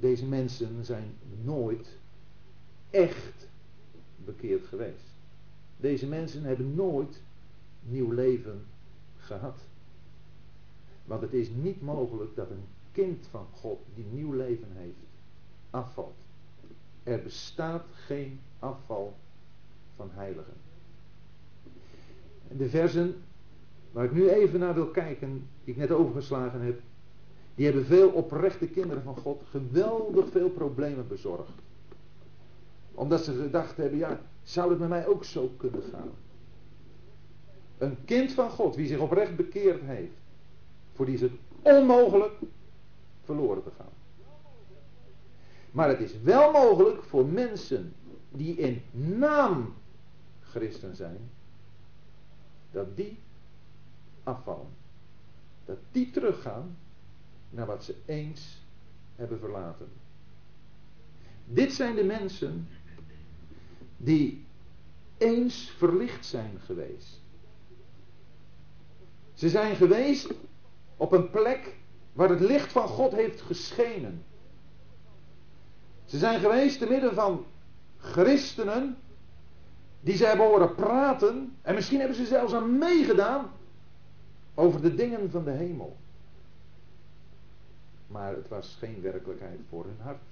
Deze mensen zijn nooit echt bekeerd geweest. Deze mensen hebben nooit nieuw leven gehad. Want het is niet mogelijk dat een kind van God die nieuw leven heeft, afvalt. Er bestaat geen afval van heiligen. De versen waar ik nu even naar wil kijken, die ik net overgeslagen heb, die hebben veel oprechte kinderen van God geweldig veel problemen bezorgd. Omdat ze gedacht hebben, ja, zou het met mij ook zo kunnen gaan? Een kind van God, wie zich oprecht bekeerd heeft, voor die is het onmogelijk verloren te gaan. Maar het is wel mogelijk voor mensen die in naam christen zijn, dat die afvallen. Dat die teruggaan naar wat ze eens hebben verlaten. Dit zijn de mensen die eens verlicht zijn geweest. Ze zijn geweest op een plek waar het licht van God heeft geschenen. Ze zijn geweest te midden van christenen Die ze hebben horen praten. En misschien hebben ze zelfs aan meegedaan. Over de dingen van de hemel. Maar het was geen werkelijkheid voor hun hart.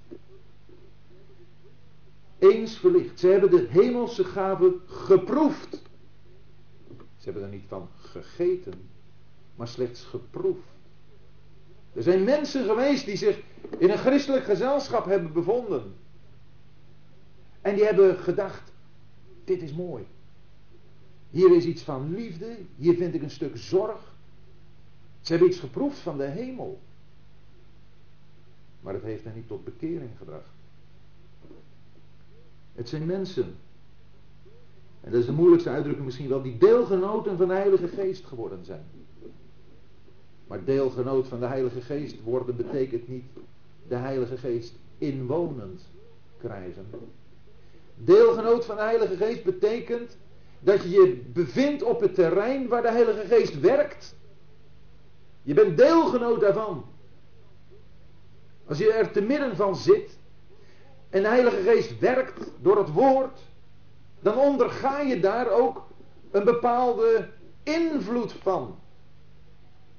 Eens verlicht. Ze hebben de hemelse gaven geproefd. Ze hebben er niet van gegeten, maar slechts geproefd. Er zijn mensen geweest die zich in een christelijk gezelschap hebben bevonden. En die hebben gedacht, dit is mooi. Hier is iets van liefde, hier vind ik een stuk zorg. Ze hebben iets geproefd van de hemel. Maar het heeft hen niet tot bekering gebracht. Het zijn mensen. En dat is de moeilijkste uitdrukking misschien wel, die deelgenoten van de Heilige Geest geworden zijn. Maar deelgenoot van de Heilige Geest worden betekent niet de Heilige Geest inwonend krijgen. Deelgenoot van de Heilige Geest betekent dat je je bevindt op het terrein waar de Heilige Geest werkt. Je bent deelgenoot daarvan. Als je er te midden van zit en de Heilige Geest werkt door het woord, dan onderga je daar ook een bepaalde invloed van.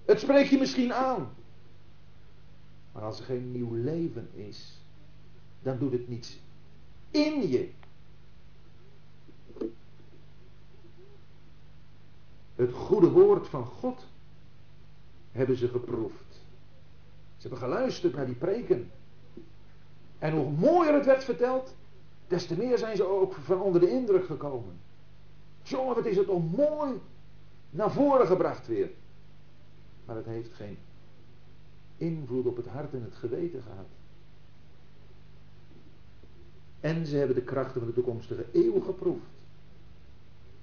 Het spreekt je misschien aan. Maar als er geen nieuw leven is, dan doet het niets in je. Het goede woord van God hebben ze geproefd. Ze hebben geluisterd naar die preken. En hoe mooier het werd verteld, des te meer zijn ze ook van onder de indruk gekomen. Jongen, wat is het om mooi naar voren gebracht weer. Maar het heeft geen invloed op het hart en het geweten gehad. En ze hebben de krachten van de toekomstige eeuw geproefd.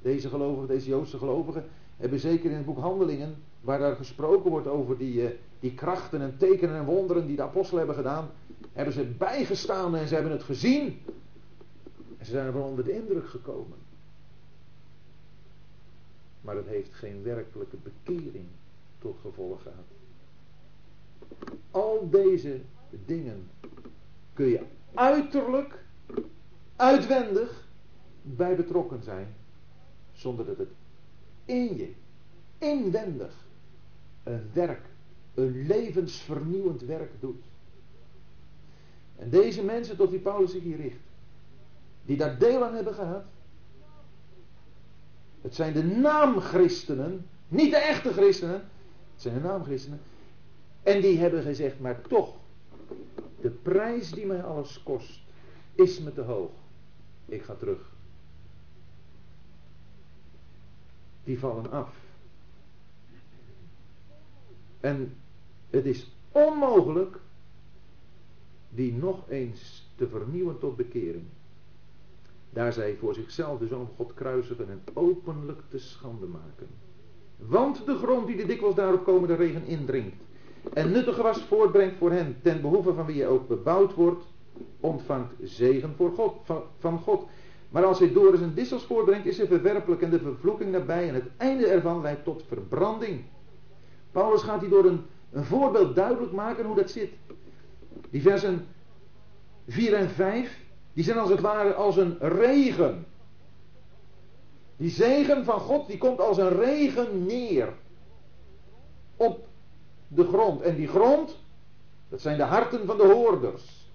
Deze gelovigen, deze Joodse gelovigen, hebben zeker in het boek Handelingen, waar daar gesproken wordt over die, eh, die krachten en tekenen en wonderen die de apostelen hebben gedaan, hebben ze bijgestaan en ze hebben het gezien. En ze zijn er onder de indruk gekomen. Maar het heeft geen werkelijke bekering tot gevolg gehad. Al deze dingen kun je uiterlijk, uitwendig bij betrokken zijn, zonder dat het in je, inwendig, een werk, een levensvernieuwend werk doet. En deze mensen tot wie Paulus zich hier richt, die daar deel aan hebben gehad, het zijn de naamchristenen, niet de echte christenen, het zijn de naamchristenen, en die hebben gezegd, maar toch, de prijs die mij alles kost, is me te hoog. Ik ga terug. Die vallen af. En het is onmogelijk die nog eens te vernieuwen tot bekering. Daar zij voor zichzelf de Zoon God kruisigen en openlijk te schande maken. Want de grond die de dikwijls daarop komende regen indringt en nuttig gewas voortbrengt voor hen, ten behoeve van wie je ook bebouwd wordt, ontvangt zegen voor God, van, van God. Maar als hij door een dissels voortbrengt, is hij verwerpelijk en de vervloeking nabij en het einde ervan leidt tot verbranding. Paulus gaat hier door een, voorbeeld duidelijk maken hoe dat zit. Die versen 4 en 5, die zijn als het ware als een regen. Die zegen van God, die komt als een regen neer. Op de grond. En die grond, dat zijn de harten van de hoorders.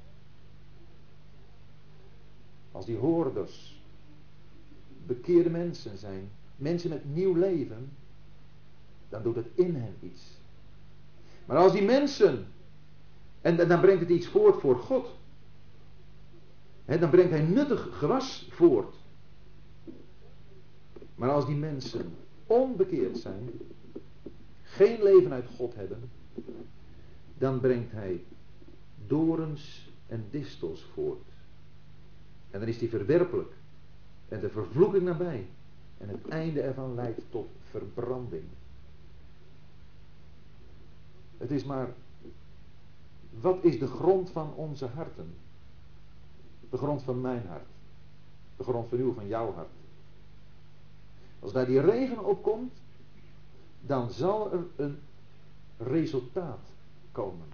Als die hoorders bekeerde mensen zijn, mensen met nieuw leven, dan doet het in hen iets. Maar als die mensen, en, dan brengt het iets voort voor God, dan brengt hij nuttig gewas voort. Maar als die mensen onbekeerd zijn, geen leven uit God hebben, dan brengt hij dorens en distels voort. En dan is die verwerpelijk en de vervloeking nabij. En het einde ervan leidt tot verbranding. Het is maar, wat is de grond van onze harten? De grond van mijn hart. De grond van uw, van jouw hart. Als daar die regen op komt, dan zal er een resultaat komen.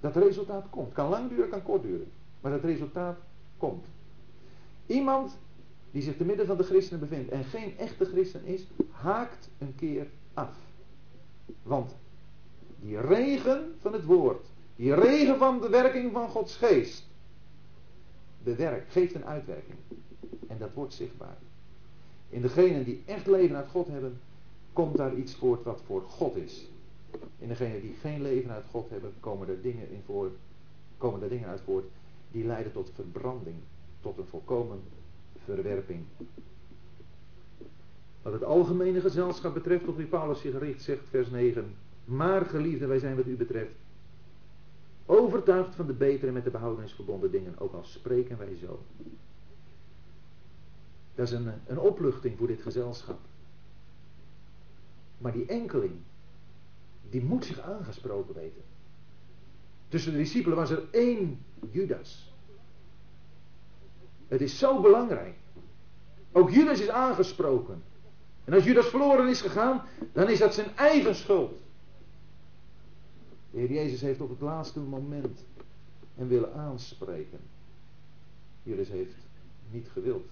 Dat resultaat komt. Kan lang duren, kan kort duren. Maar dat resultaat komt. Iemand die zich te midden van de christenen bevindt en geen echte christen is, haakt een keer af. Want die regen van het woord, die regen van de werking van Gods geest, bewerkt, geeft een uitwerking. En dat wordt zichtbaar. In degenen die echt leven uit God hebben, komt daar iets voort wat voor God is. In degenen die geen leven uit God hebben, komen er dingen in voor, komen er dingen uit voort die leiden tot verbranding, tot een volkomen verwerping. Wat het algemene gezelschap betreft, tot wie Paulus zich richt, zegt vers 9. Maar geliefde, wij zijn wat u betreft overtuigd van de betere met de behoudenis verbonden dingen, ook al spreken wij zo. Dat is een, een opluchting voor dit gezelschap. Maar die enkeling, die moet zich aangesproken weten. Tussen de discipelen was er één Judas. Het is zo belangrijk. Ook Judas is aangesproken. En als Judas verloren is gegaan, dan is dat zijn eigen schuld. De Heer Jezus heeft op het laatste moment hem willen aanspreken. Judas heeft niet gewild.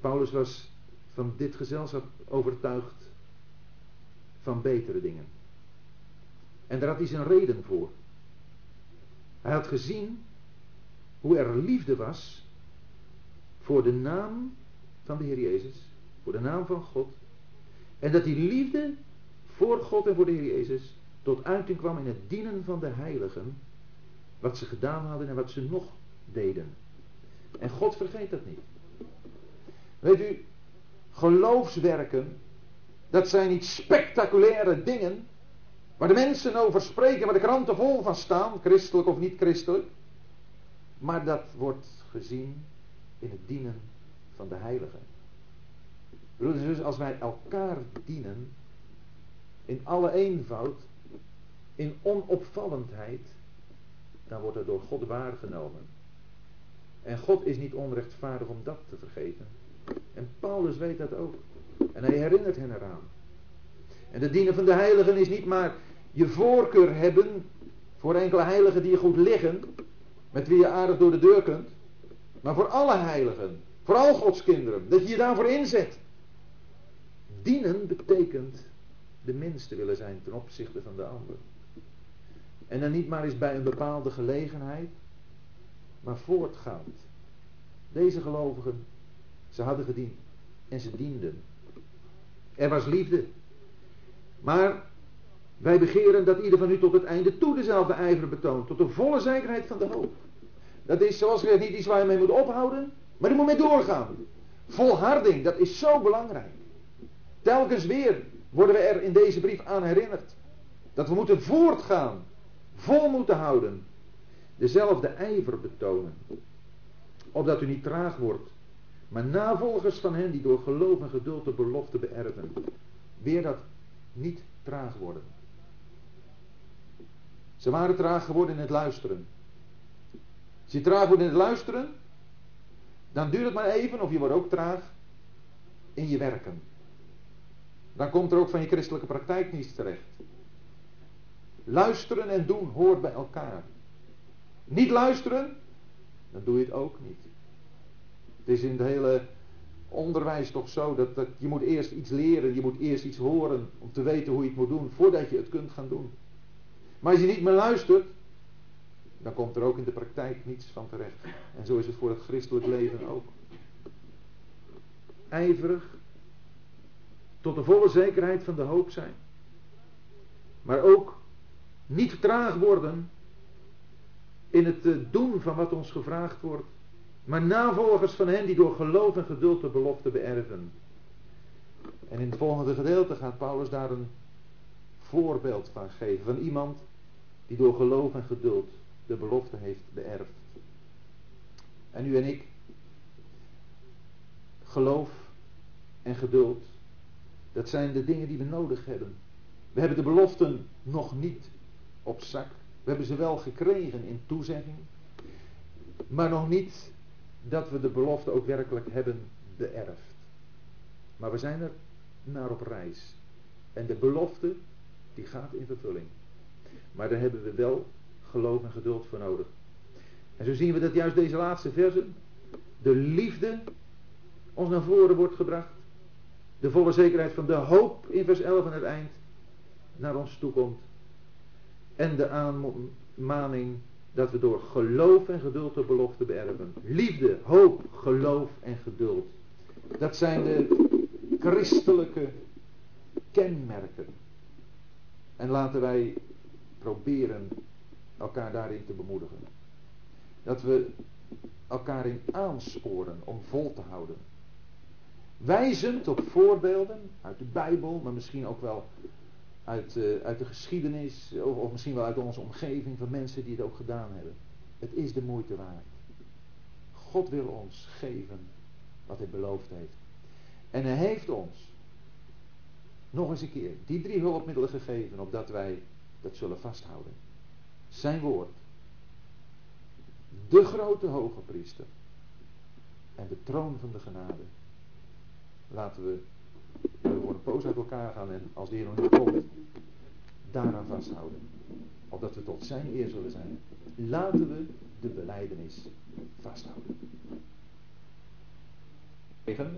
Paulus was van dit gezelschap overtuigd van betere dingen. En daar had hij zijn reden voor. Hij had gezien hoe er liefde was voor de naam van de Heer Jezus, voor de naam van God. En dat die liefde voor God en voor de Heer Jezus tot uiting kwam in het dienen van de heiligen, wat ze gedaan hadden en wat ze nog deden. En God vergeet dat niet. Weet u, geloofswerken, dat zijn niet spectaculaire dingen, waar de mensen over spreken, waar de kranten vol van staan, christelijk of niet christelijk. Maar dat wordt gezien in het dienen van de heiligen. Dus als wij elkaar dienen, in alle eenvoud, in onopvallendheid, dan wordt het door God waargenomen. En God is niet onrechtvaardig om dat te vergeten. En Paulus weet dat ook. En hij herinnert hen eraan. En de dienen van de heiligen is niet maar je voorkeur hebben voor enkele heiligen die je goed liggen, met wie je aardig door de deur kunt, maar voor alle heiligen, voor al Gods kinderen, dat je je daarvoor inzet. Dienen betekent de minste willen zijn ten opzichte van de ander. En dan niet maar eens bij een bepaalde gelegenheid, maar voortgaand. Deze gelovigen ze hadden gediend. En ze dienden. Er was liefde. Maar wij begeren dat ieder van u tot het einde toe dezelfde ijver betoont. Tot de volle zekerheid van de hoop. Dat is zoals gezegd niet iets waar je mee moet ophouden. Maar je moet mee doorgaan. Volharding, dat is zo belangrijk. Telkens weer worden we er in deze brief aan herinnerd. Dat we moeten voortgaan. Vol moeten houden. Dezelfde ijver betonen. Opdat u niet traag wordt maar navolgers van hen die door geloof en geduld de belofte beërven. Weer dat niet traag worden. Ze waren traag geworden in het luisteren. Als je traag wordt in het luisteren, dan duurt het maar even of je wordt ook traag in je werken. Dan komt er ook van je christelijke praktijk niets terecht. Luisteren en doen hoort bij elkaar. Niet luisteren, dan doe je het ook niet. Het is in het hele onderwijs toch zo dat, dat je moet eerst iets leren, je moet eerst iets horen om te weten hoe je het moet doen voordat je het kunt gaan doen. Maar als je niet meer luistert, dan komt er ook in de praktijk niets van terecht. En zo is het voor het christelijk leven ook. Ijverig, tot de volle zekerheid van de hoop zijn. Maar ook niet traag worden in het eh, doen van wat ons gevraagd wordt maar navolgers van hen die door geloof en geduld de belofte beërven. En in het volgende gedeelte gaat Paulus daar een voorbeeld van geven. Van iemand die door geloof en geduld de belofte heeft beërfd. En u en ik, geloof en geduld, dat zijn de dingen die we nodig hebben. We hebben de beloften nog niet op zak. We hebben ze wel gekregen in toezegging, maar nog niet dat we de belofte ook werkelijk hebben beërfd. Maar we zijn er naar op reis. En de belofte, die gaat in vervulling. Maar daar hebben we wel geloof en geduld voor nodig. En zo zien we dat juist deze laatste versen, de liefde, ons naar voren wordt gebracht. De volle zekerheid van de hoop in vers 11 aan het eind naar ons toe komt. En de aanmaning dat we door geloof en geduld de belofte beërven. Liefde, hoop, geloof en geduld. Dat zijn de christelijke kenmerken. En laten wij proberen elkaar daarin te bemoedigen. Dat we elkaar in aansporen om vol te houden. Wijzend op voorbeelden uit de Bijbel, maar misschien ook wel uit, uh, uit de geschiedenis, of, of misschien wel uit onze omgeving van mensen die het ook gedaan hebben. Het is de moeite waard. God wil ons geven wat hij beloofd heeft. En hij heeft ons nog eens een keer die drie hulpmiddelen gegeven, opdat wij dat zullen vasthouden. Zijn woord. De grote hoge priester. En de troon van de genade. Laten we voor een poos uit elkaar gaan en als de Heer nog niet komt, daaraan vasthouden. Opdat we tot zijn eer zullen zijn. Laten we de beleidenis vasthouden. Even.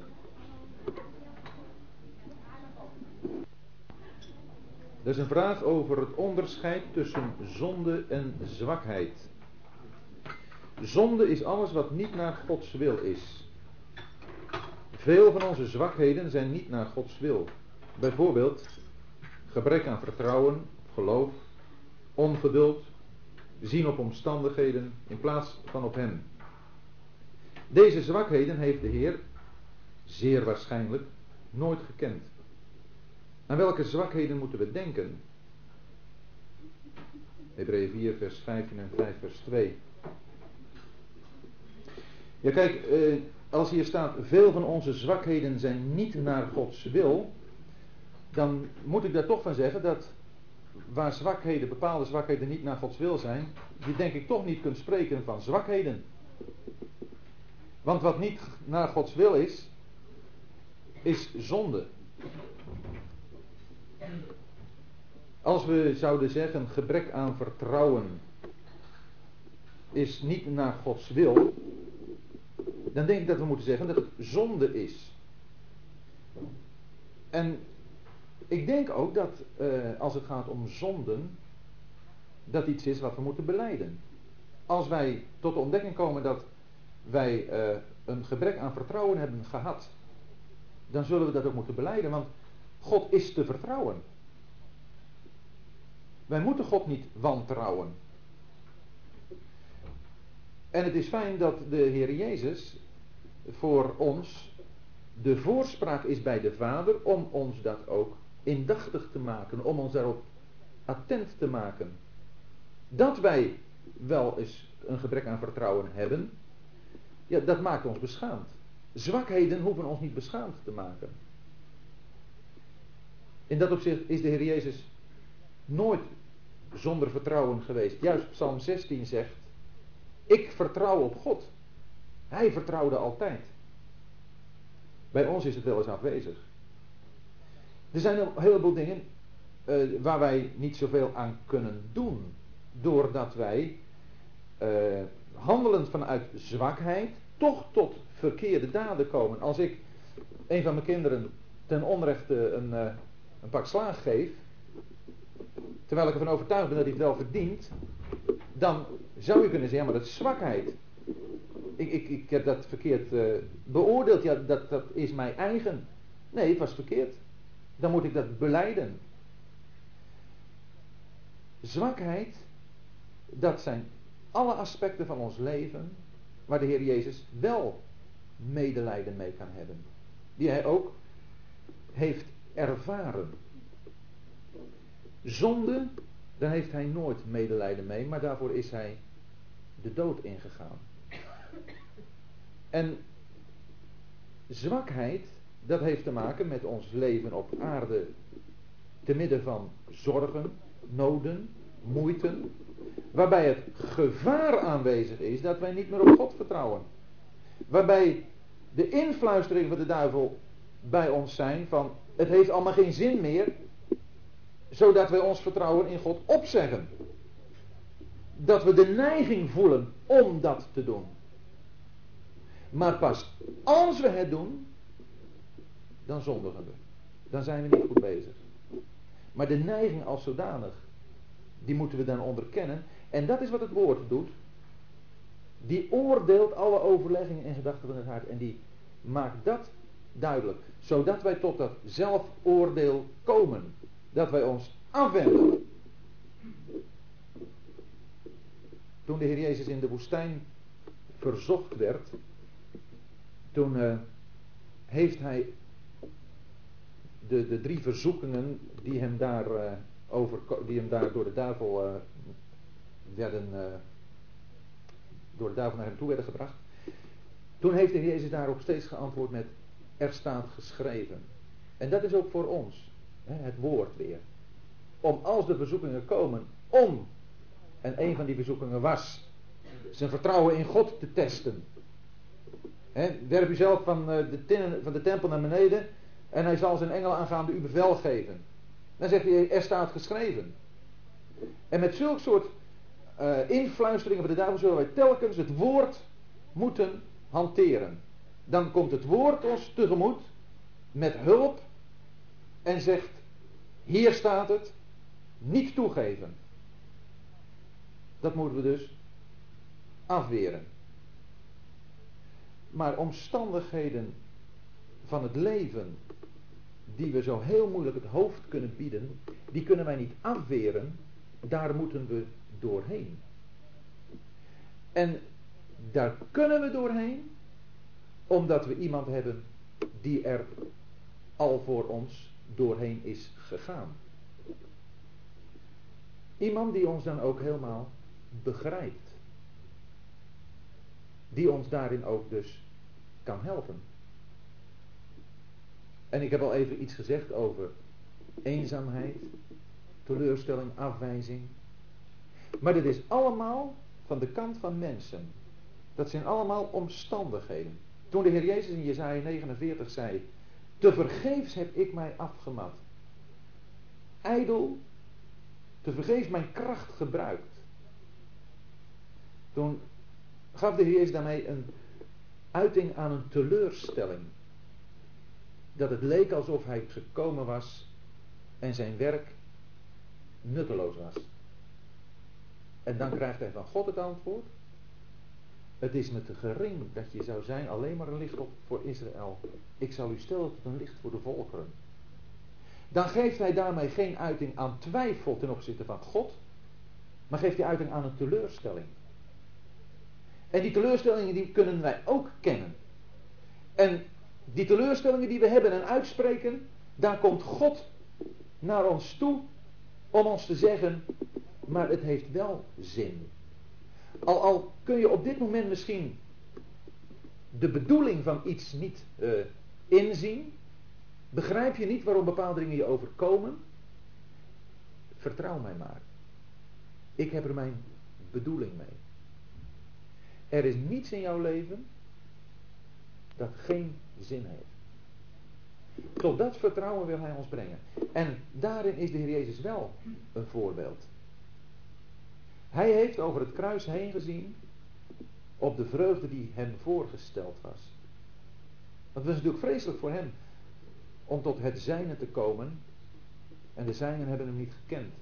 Dat is een vraag over het onderscheid tussen zonde en zwakheid. Zonde is alles wat niet naar Gods wil is. Veel van onze zwakheden zijn niet naar Gods wil. Bijvoorbeeld gebrek aan vertrouwen, geloof, ongeduld, zien op omstandigheden in plaats van op Hem. Deze zwakheden heeft de Heer, zeer waarschijnlijk, nooit gekend. Aan welke zwakheden moeten we denken? Hebreeën 4, vers 15 en 5, vers 2. Ja, kijk, eh, als hier staat: veel van onze zwakheden zijn niet naar Gods wil, dan moet ik daar toch van zeggen dat waar zwakheden, bepaalde zwakheden niet naar Gods wil zijn, je denk ik toch niet kunt spreken van zwakheden. Want wat niet naar Gods wil is, is zonde. Als we zouden zeggen gebrek aan vertrouwen is niet naar Gods wil, dan denk ik dat we moeten zeggen dat het zonde is. En ik denk ook dat uh, als het gaat om zonden, dat iets is wat we moeten beleiden. Als wij tot de ontdekking komen dat wij uh, een gebrek aan vertrouwen hebben gehad, dan zullen we dat ook moeten beleiden, want God is te vertrouwen. Wij moeten God niet wantrouwen. En het is fijn dat de Heer Jezus voor ons de voorspraak is bij de Vader om ons dat ook indachtig te maken, om ons daarop attent te maken. Dat wij wel eens een gebrek aan vertrouwen hebben, ja, dat maakt ons beschaamd. Zwakheden hoeven ons niet beschaamd te maken. In dat opzicht is de Heer Jezus nooit zonder vertrouwen geweest. Juist Psalm 16 zegt, ik vertrouw op God. Hij vertrouwde altijd. Bij ons is het wel eens afwezig. Er zijn een heleboel dingen uh, waar wij niet zoveel aan kunnen doen. Doordat wij uh, handelend vanuit zwakheid toch tot verkeerde daden komen. Als ik een van mijn kinderen ten onrechte een, uh, een pak slaag geef, terwijl ik ervan overtuigd ben dat hij het wel verdient, dan zou je kunnen zeggen, ja, maar dat is zwakheid. Ik, ik, ik heb dat verkeerd uh, beoordeeld, ja, dat, dat is mij eigen. Nee, het was verkeerd. Dan moet ik dat beleiden. Zwakheid, dat zijn alle aspecten van ons leven waar de Heer Jezus wel medelijden mee kan hebben. Die hij ook heeft ervaren. Zonde, daar heeft hij nooit medelijden mee, maar daarvoor is hij de dood ingegaan. En zwakheid, dat heeft te maken met ons leven op aarde te midden van zorgen, noden, moeiten, waarbij het gevaar aanwezig is dat wij niet meer op God vertrouwen. Waarbij de influistering van de duivel bij ons zijn van het heeft allemaal geen zin meer, zodat wij ons vertrouwen in God opzeggen. dat we de neiging voelen om dat te doen. Maar pas als we het doen, dan zondigen we. Dan zijn we niet goed bezig. Maar de neiging als zodanig, die moeten we dan onderkennen. En dat is wat het woord doet. Die oordeelt alle overleggingen en gedachten van het hart. En die maakt dat duidelijk. Zodat wij tot dat zelfoordeel komen. Dat wij ons afwenden. Toen de Heer Jezus in de woestijn verzocht werd. Toen uh, heeft hij de, de drie verzoekingen die hem daar, uh, over, die hem daar door de duivel uh, werden, door de duivel naar hem toe werden gebracht. Toen heeft de Heer Jezus daarop steeds geantwoord met, er staat geschreven. En dat is ook voor ons, hè, het woord weer. Om als de verzoekingen komen, om, en een van die verzoekingen was, zijn vertrouwen in God te testen. Werp uzelf van de, tinnen, van de tempel naar beneden en hij zal zijn engel aangaande u bevel geven. Dan zegt hij, er staat geschreven. En met zulk soort uh, influisteringen van de duivel zullen wij telkens het woord moeten hanteren. Dan komt het woord ons tegemoet met hulp en zegt, hier staat het, niet toegeven. Dat moeten we dus afweren. Maar omstandigheden van het leven die we zo heel moeilijk het hoofd kunnen bieden, die kunnen wij niet afweren, daar moeten we doorheen. En daar kunnen we doorheen, omdat we iemand hebben die er al voor ons doorheen is gegaan. Iemand die ons dan ook helemaal begrijpt. Die ons daarin ook dus kan helpen. En ik heb al even iets gezegd over eenzaamheid, teleurstelling, afwijzing. Maar dit is allemaal van de kant van mensen. Dat zijn allemaal omstandigheden. Toen de Heer Jezus in Jezaja 49 zei, te vergeefs heb ik mij afgemat. Ijdel, te vergeefs mijn kracht gebruikt. Toen gaf de Heer daarmee een uiting aan een teleurstelling dat het leek alsof hij gekomen was en zijn werk nutteloos was. En dan krijgt hij van God het antwoord. Het is me te gering dat je zou zijn alleen maar een licht op voor Israël. Ik zal u stellen tot een licht voor de volkeren. Dan geeft hij daarmee geen uiting aan twijfel ten opzichte van God. Maar geeft hij uiting aan een teleurstelling. En die teleurstellingen die kunnen wij ook kennen. En die teleurstellingen die we hebben en uitspreken, daar komt God naar ons toe om ons te zeggen, maar het heeft wel zin. Al, al kun je op dit moment misschien de bedoeling van iets niet uh, inzien, begrijp je niet waarom bepaalde dingen je overkomen, vertrouw mij maar. Ik heb er mijn bedoeling mee. Er is niets in jouw leven dat geen zin heeft. Tot dat vertrouwen wil hij ons brengen. En daarin is de Heer Jezus wel een voorbeeld. Hij heeft over het kruis heen gezien op de vreugde die hem voorgesteld was. Want het was natuurlijk vreselijk voor hem om tot het zijne te komen en de zijnen hebben hem niet gekend.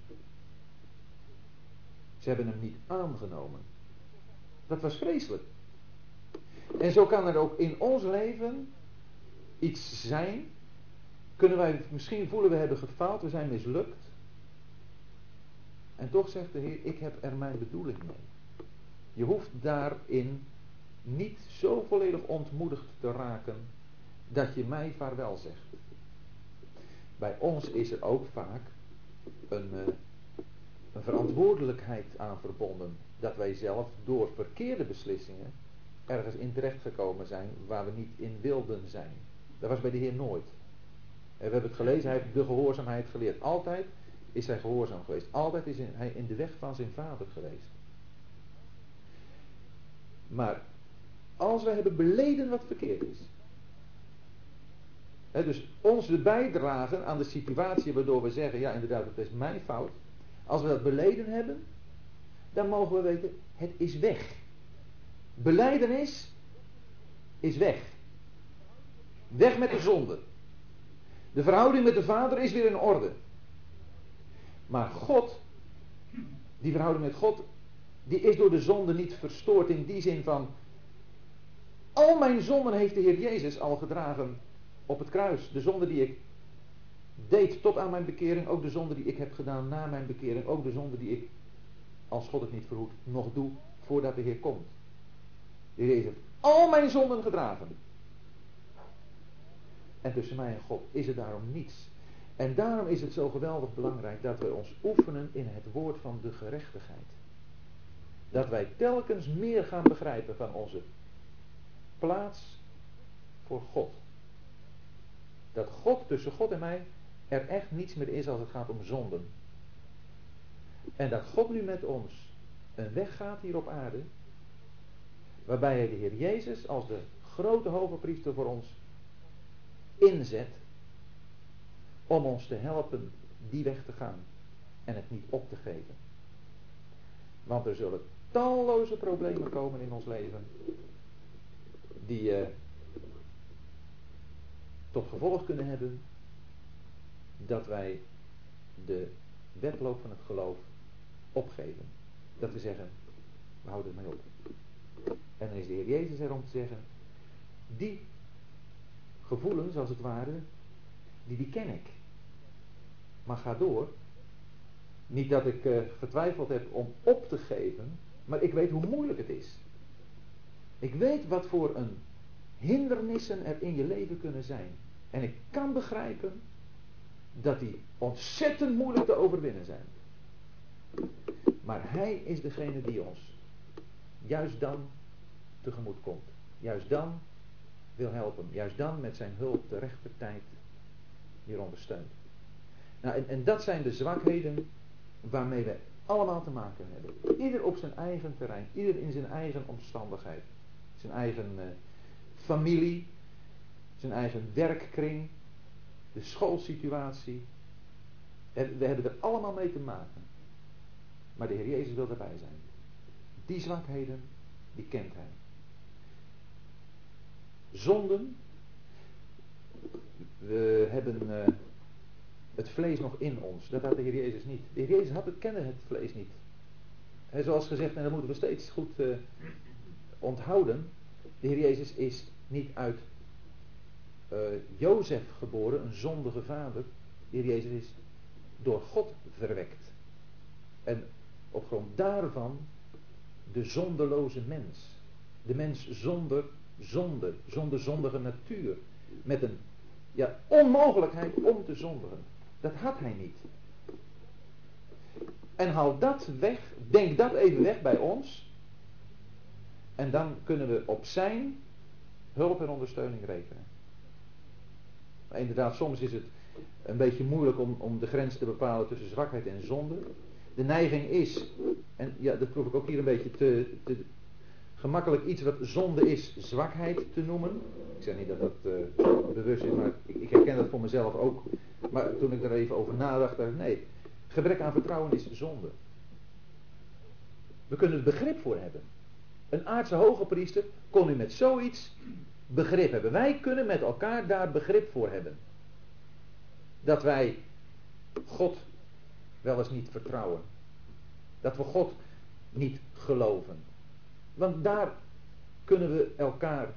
Ze hebben hem niet aangenomen. Dat was vreselijk. En zo kan er ook in ons leven iets zijn. Kunnen wij misschien voelen we hebben gefaald, we zijn mislukt. En toch zegt de Heer, ik heb er mijn bedoeling mee. Je hoeft daarin niet zo volledig ontmoedigd te raken dat je mij vaarwel zegt. Bij ons is er ook vaak een, uh, een verantwoordelijkheid aan verbonden. Dat wij zelf door verkeerde beslissingen ergens in terecht gekomen zijn waar we niet in wilden zijn. Dat was bij de Heer nooit. En we hebben het gelezen, hij heeft de gehoorzaamheid geleerd. Altijd is hij gehoorzaam geweest. Altijd is hij in de weg van zijn vader geweest. Maar als we hebben beleden wat verkeerd is. Hè, dus onze bijdragen aan de situatie waardoor we zeggen, ja inderdaad, het is mijn fout. Als we dat beleden hebben, dan mogen we weten, het is weg. Beleidenis is weg. Weg met de zonde. De verhouding met de Vader is weer in orde. Maar God, die verhouding met God, die is door de zonde niet verstoord in die zin van, al mijn zonden heeft de Heer Jezus al gedragen op het kruis. De zonde die ik deed tot aan mijn bekering, ook de zonde die ik heb gedaan na mijn bekering, ook de zonde die ik, als God het niet verhoedt, nog doe voordat de Heer komt. De heeft al mijn zonden gedragen. En tussen mij en God is er daarom niets. En daarom is het zo geweldig belangrijk dat we ons oefenen in het woord van de gerechtigheid. Dat wij telkens meer gaan begrijpen van onze plaats voor God. Dat God tussen God en mij er echt niets meer is als het gaat om zonden. En dat God nu met ons een weg gaat hier op aarde, waarbij hij de Heer Jezus als de grote hoge priester voor ons inzet om ons te helpen die weg te gaan en het niet op te geven. Want er zullen talloze problemen komen in ons leven die uh, tot gevolg kunnen hebben dat wij de wedloop van het geloof opgeven. Dat we zeggen, we houden het mee op. En dan is de Heer Jezus er om te zeggen, die gevoelens als het ware, die, die ken ik. Maar ga door. Niet dat ik uh, getwijfeld heb om op te geven, maar ik weet hoe moeilijk het is. Ik weet wat voor een hindernissen er in je leven kunnen zijn. En ik kan begrijpen dat die ontzettend moeilijk te overwinnen zijn. Maar Hij is degene die ons juist dan tegemoet komt. Juist dan wil helpen. Juist dan met zijn hulp de rechte tijd hier ondersteunt. Nou, en, en dat zijn de zwakheden waarmee we allemaal te maken hebben. Ieder op zijn eigen terrein. Ieder in zijn eigen omstandigheid. Zijn eigen uh, familie. Zijn eigen werkkring. De schoolsituatie. We hebben er allemaal mee te maken. Maar de Heer Jezus wil erbij zijn. Die zwakheden, die kent Hij. Zonden. We hebben uh, het vlees nog in ons. Dat had de Heer Jezus niet. De Heer Jezus had het, kende het vlees niet. He, zoals gezegd, en dat moeten we steeds goed uh, onthouden. De Heer Jezus is niet uit uh, Jozef geboren, een zondige vader. De Heer Jezus is door God verwekt. En op grond daarvan de zondeloze mens. De mens zonder zonde, zonder zondige natuur. Met een ja, onmogelijkheid om te zondigen. Dat had hij niet. En haal dat weg, denk dat even weg bij ons. En dan kunnen we op zijn hulp en ondersteuning rekenen. Maar inderdaad, soms is het een beetje moeilijk om, om de grens te bepalen tussen zwakheid en zonde. De neiging is, en ja, dat proef ik ook hier een beetje te, te gemakkelijk iets wat zonde is, zwakheid te noemen. Ik zeg niet dat dat uh, bewust is, maar ik, ik, herken dat voor mezelf ook. Maar toen ik er even over nadacht, dacht ik, nee, gebrek aan vertrouwen is zonde. We kunnen er begrip voor hebben. Een aardse hoge priester kon u met zoiets begrip hebben. Wij kunnen met elkaar daar begrip voor hebben. Dat wij God wel eens niet vertrouwen. Dat we God niet geloven. Want daar kunnen we elkaar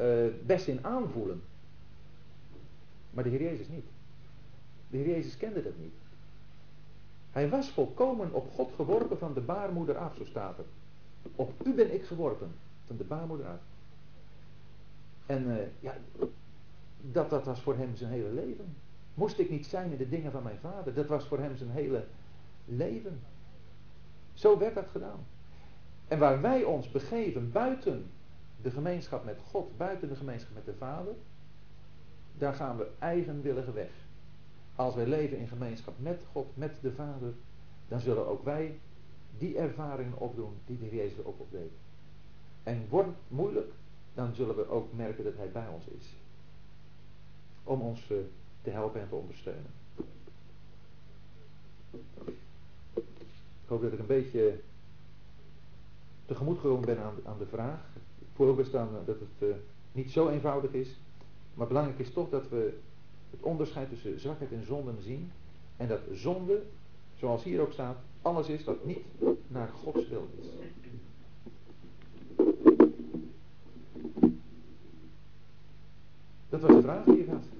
uh, best in aanvoelen. Maar de Heer Jezus niet. De Heer Jezus kende dat niet. Hij was volkomen op God geworpen van de baarmoeder af, zo staat er. Op u ben ik geworpen, van de baarmoeder af. En uh, ja, dat, dat was voor hem zijn hele leven. Moest ik niet zijn in de dingen van mijn vader? Dat was voor hem zijn hele leven. Zo werd dat gedaan. En waar wij ons begeven buiten de gemeenschap met God, buiten de gemeenschap met de Vader, daar gaan we eigenwillige weg. Als wij leven in gemeenschap met God, met de Vader, dan zullen ook wij die ervaringen opdoen die de Jezus ook opdeed. En wordt het moeilijk, dan zullen we ook merken dat Hij bij ons is. Om ons uh, te helpen en te ondersteunen. Ik hoop dat ik een beetje tegemoet gekomen ben aan, aan de vraag. Voorbestaan dat het uh, niet zo eenvoudig is. Maar belangrijk is toch dat we het onderscheid tussen zwakheid en zonden zien. En dat zonde, zoals hier ook staat, alles is wat niet naar Gods wil is. Dat was de vraag die je had.